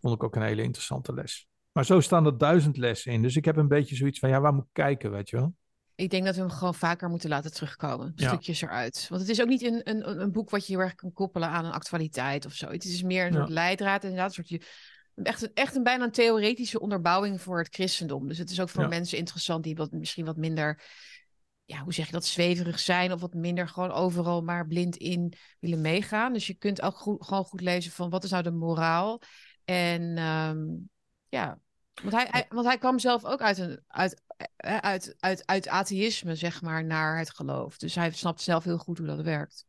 Vond ik ook een hele interessante les. Maar zo staan er duizend lessen in. Dus ik heb een beetje zoiets van, ja, waar moet ik kijken, weet je wel? Ik denk dat we hem gewoon vaker moeten laten terugkomen. Ja. Stukjes eruit. Want het is ook niet een, een, een boek wat je heel erg kan koppelen aan een actualiteit of zo. Het is meer een Ja. soort leidraad. Inderdaad, een soort je, echt, een- echt een bijna een theoretische onderbouwing voor het christendom. Dus het is ook voor Ja. mensen interessant die wat, misschien wat minder, ja, hoe zeg je dat, zweverig zijn. Of wat minder gewoon overal maar blind in willen meegaan. Dus je kunt ook goed, gewoon goed lezen van wat is nou de moraal. En ehm, ja, want hij, hij- want hij kwam zelf ook uit, een, uit, eh, uit, uit, uit atheïsme, zeg maar, naar het geloof. Dus hij snapt zelf heel goed hoe dat werkt.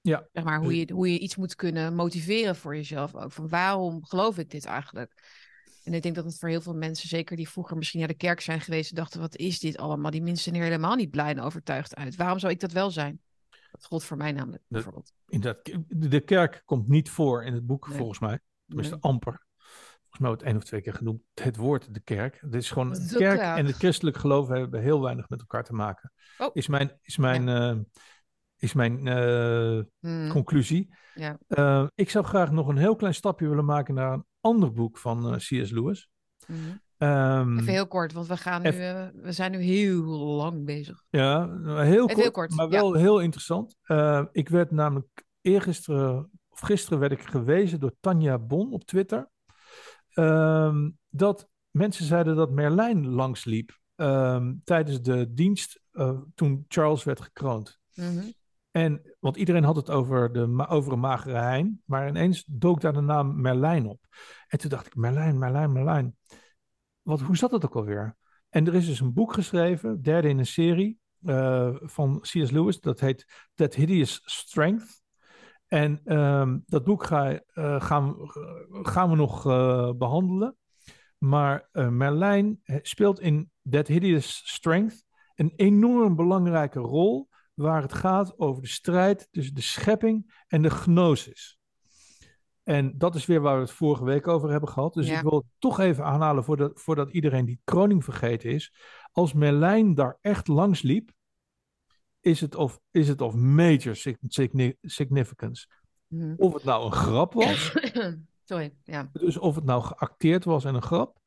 Ja. Zeg maar, hoe je, hoe je iets moet kunnen motiveren voor jezelf ook. Van waarom geloof ik dit eigenlijk? En ik denk dat het voor heel veel mensen, zeker die vroeger misschien naar de kerk zijn geweest, zien wat is dit allemaal? Die mensen zijn er helemaal niet blij en overtuigd uit. Waarom zou ik dat wel zijn? Dat gold voor mij namelijk, bijvoorbeeld. Inderdaad, de de kerk komt niet voor in het boek, Nee. volgens mij. Tenminste, Nee. amper. Volgens mij wordt één of twee keer genoemd het woord de kerk. Het is gewoon, de kerk en het christelijk geloof hebben heel weinig met elkaar te maken. Oh. Is mijn, is mijn, eh, is mijn eh, Hmm, conclusie. Ja. Eh, ik zou graag nog een heel klein stapje willen maken naar een ander boek van C.S. Lewis. mhm. Ehm, Even heel kort, want we, gaan nu, Even- we zijn nu heel lang bezig. Ja, heel kort, heel kort, maar ja. wel heel interessant. Ik werd namelijk eergisteren, of gisteren werd ik gewezen door Tanja Bon op Twitter. Ehm, dat mensen zeiden dat Merlijn langsliep ehm, tijdens de dienst eh, toen Charles werd gekroond. Mhm. En, want iedereen had het over, de, over een magere hein, maar ineens dook daar de naam Merlijn op. En toen dacht ik, Merlijn, Merlijn, Merlijn. Wat, hoe zat het ook alweer? En er is dus een boek geschreven, derde in een serie, eh, van C.S. Lewis. Dat heet That Hideous Strength. En ehm, dat boek ga, eh, gaan, we- gaan we nog eh, behandelen. Maar eh, Merlijn eh, speelt in That Hideous Strength een enorm belangrijke rol waar het gaat over de strijd tussen de schepping en de gnosis. En dat is weer waar we het vorige week over hebben gehad. Dus Ja. ik wil het toch even aanhalen voordat, voordat iedereen die kroning vergeten is. Als Merlijn daar echt langs liep, is het of, is het of major sig- signi- significance. Mhm. Of het nou een grap was, Sorry, ja. dus of het nou geacteerd was en een grap,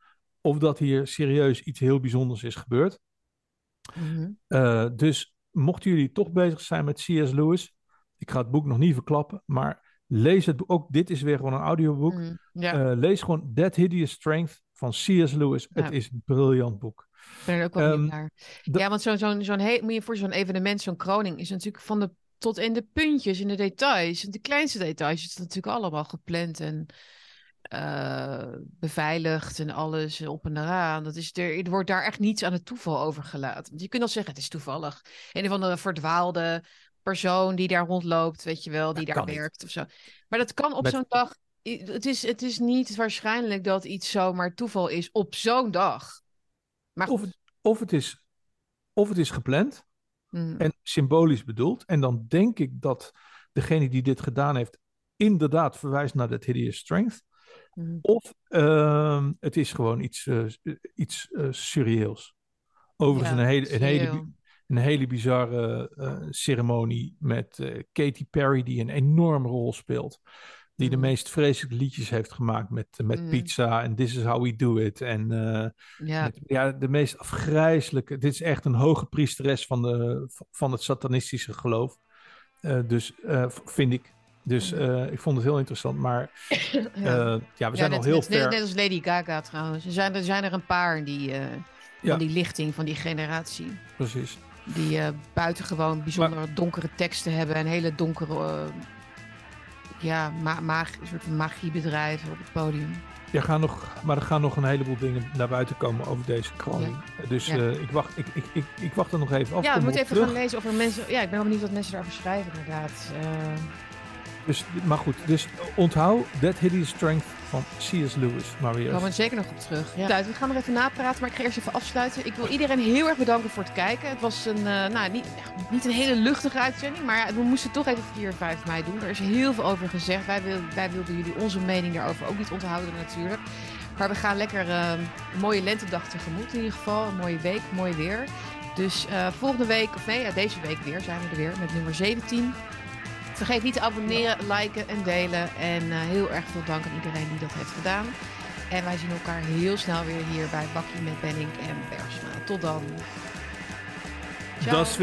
of dat hier serieus iets heel bijzonders is gebeurd. Mhm. Eh, dus mochten jullie toch bezig zijn met C.S. Lewis, ik ga het boek nog niet verklappen, maar lees het boek. Ook dit is weer gewoon een audioboek. Mhm. Eh, lees gewoon That Hideous Strength van C.S. Lewis. Ja. Het is een briljant boek. Ik ben er ook wel ehm, naar. Ja, want zo'n zo'n zo'n moet je voor zo'n evenement, zo'n kroning, is natuurlijk van de tot in de puntjes, in de details, in de kleinste details, is het natuurlijk allemaal gepland en eh, beveiligd en alles op en eraan. Dat is er, er wordt daar echt niets aan het toeval overgelaten. Want je kunt al zeggen, het is toevallig. Een of andere verdwaalde persoon die daar rondloopt, weet je wel, die Dat daar niet. werkt of zo. Maar dat kan op Met- zo'n dag. Het is, het is niet waarschijnlijk dat iets zomaar toeval is op zo'n dag. Maar Of het, of, het is, of het is gepland Mm. en symbolisch bedoeld. En dan denk ik dat degene die dit gedaan heeft, inderdaad verwijst naar That Hideous Strength. Mhm. Of ehm, het is gewoon iets, eh, iets surreëels. Overigens Ja, een, hele, een, hele, een hele bizarre ceremonie met Katy Perry, die een enorme rol speelt. Die de Mhm. meest vreselijke liedjes heeft gemaakt met, met Mhm. pizza en This is how we do it. En eh, Ja, met- ja, de meest afgrijzelijke. Dit is echt een hoge priesteres van, de, van het satanistische geloof. Eh, dus eh, vind ik. Dus eh, ik vond het heel interessant. Maar ja. eh, ja, we Ja, zijn net, al heel net, ver. net als Lady Gaga trouwens. Er zijn er, zijn er een paar die, eh, Ja. van die lichting, van die generatie. Precies. Die eh, buitengewoon bijzonder donkere teksten hebben en hele donkere, eh, ja, ma mag, een soort van magie bedrijven op het podium. Ja, gaan nog, maar er gaan nog een heleboel dingen naar buiten komen over deze kroning. Dus Ja. eh, ik, wacht, ik, ik, ik, ik wacht er nog even af. ja, we moeten even terug. gaan lezen of er mensen. Ja, ik ben wel benieuwd wat mensen daarover schrijven, inderdaad. Eh, Dus, maar goed, dus onthoud That Hideous Strength van C.S. Lewis. Maar weer Daar komen we zeker nog op terug. Ja. We gaan nog even napraten, maar ik ga eerst even afsluiten. Ik wil iedereen heel erg bedanken voor het kijken. Het was een, eh, nou, niet, niet een hele luchtige uitzending, maar ja, we moesten toch even 4 en 5 mei doen. Er is heel veel over gezegd. Wij, wil, wij wilden jullie onze mening daarover ook niet onthouden natuurlijk. Maar we gaan lekker eh, een mooie lentedag tegemoet in ieder geval. Een mooie week, mooi weer. Dus eh, volgende week, of nee, ja, deze week weer zijn we er weer met nummer 17. Vergeet niet te abonneren, liken en delen. En eh, heel erg veel dank aan iedereen die dat heeft gedaan. En wij zien elkaar heel snel weer hier bij Bakkie met Benning en Bersma. Tot dan. Ciao. Das.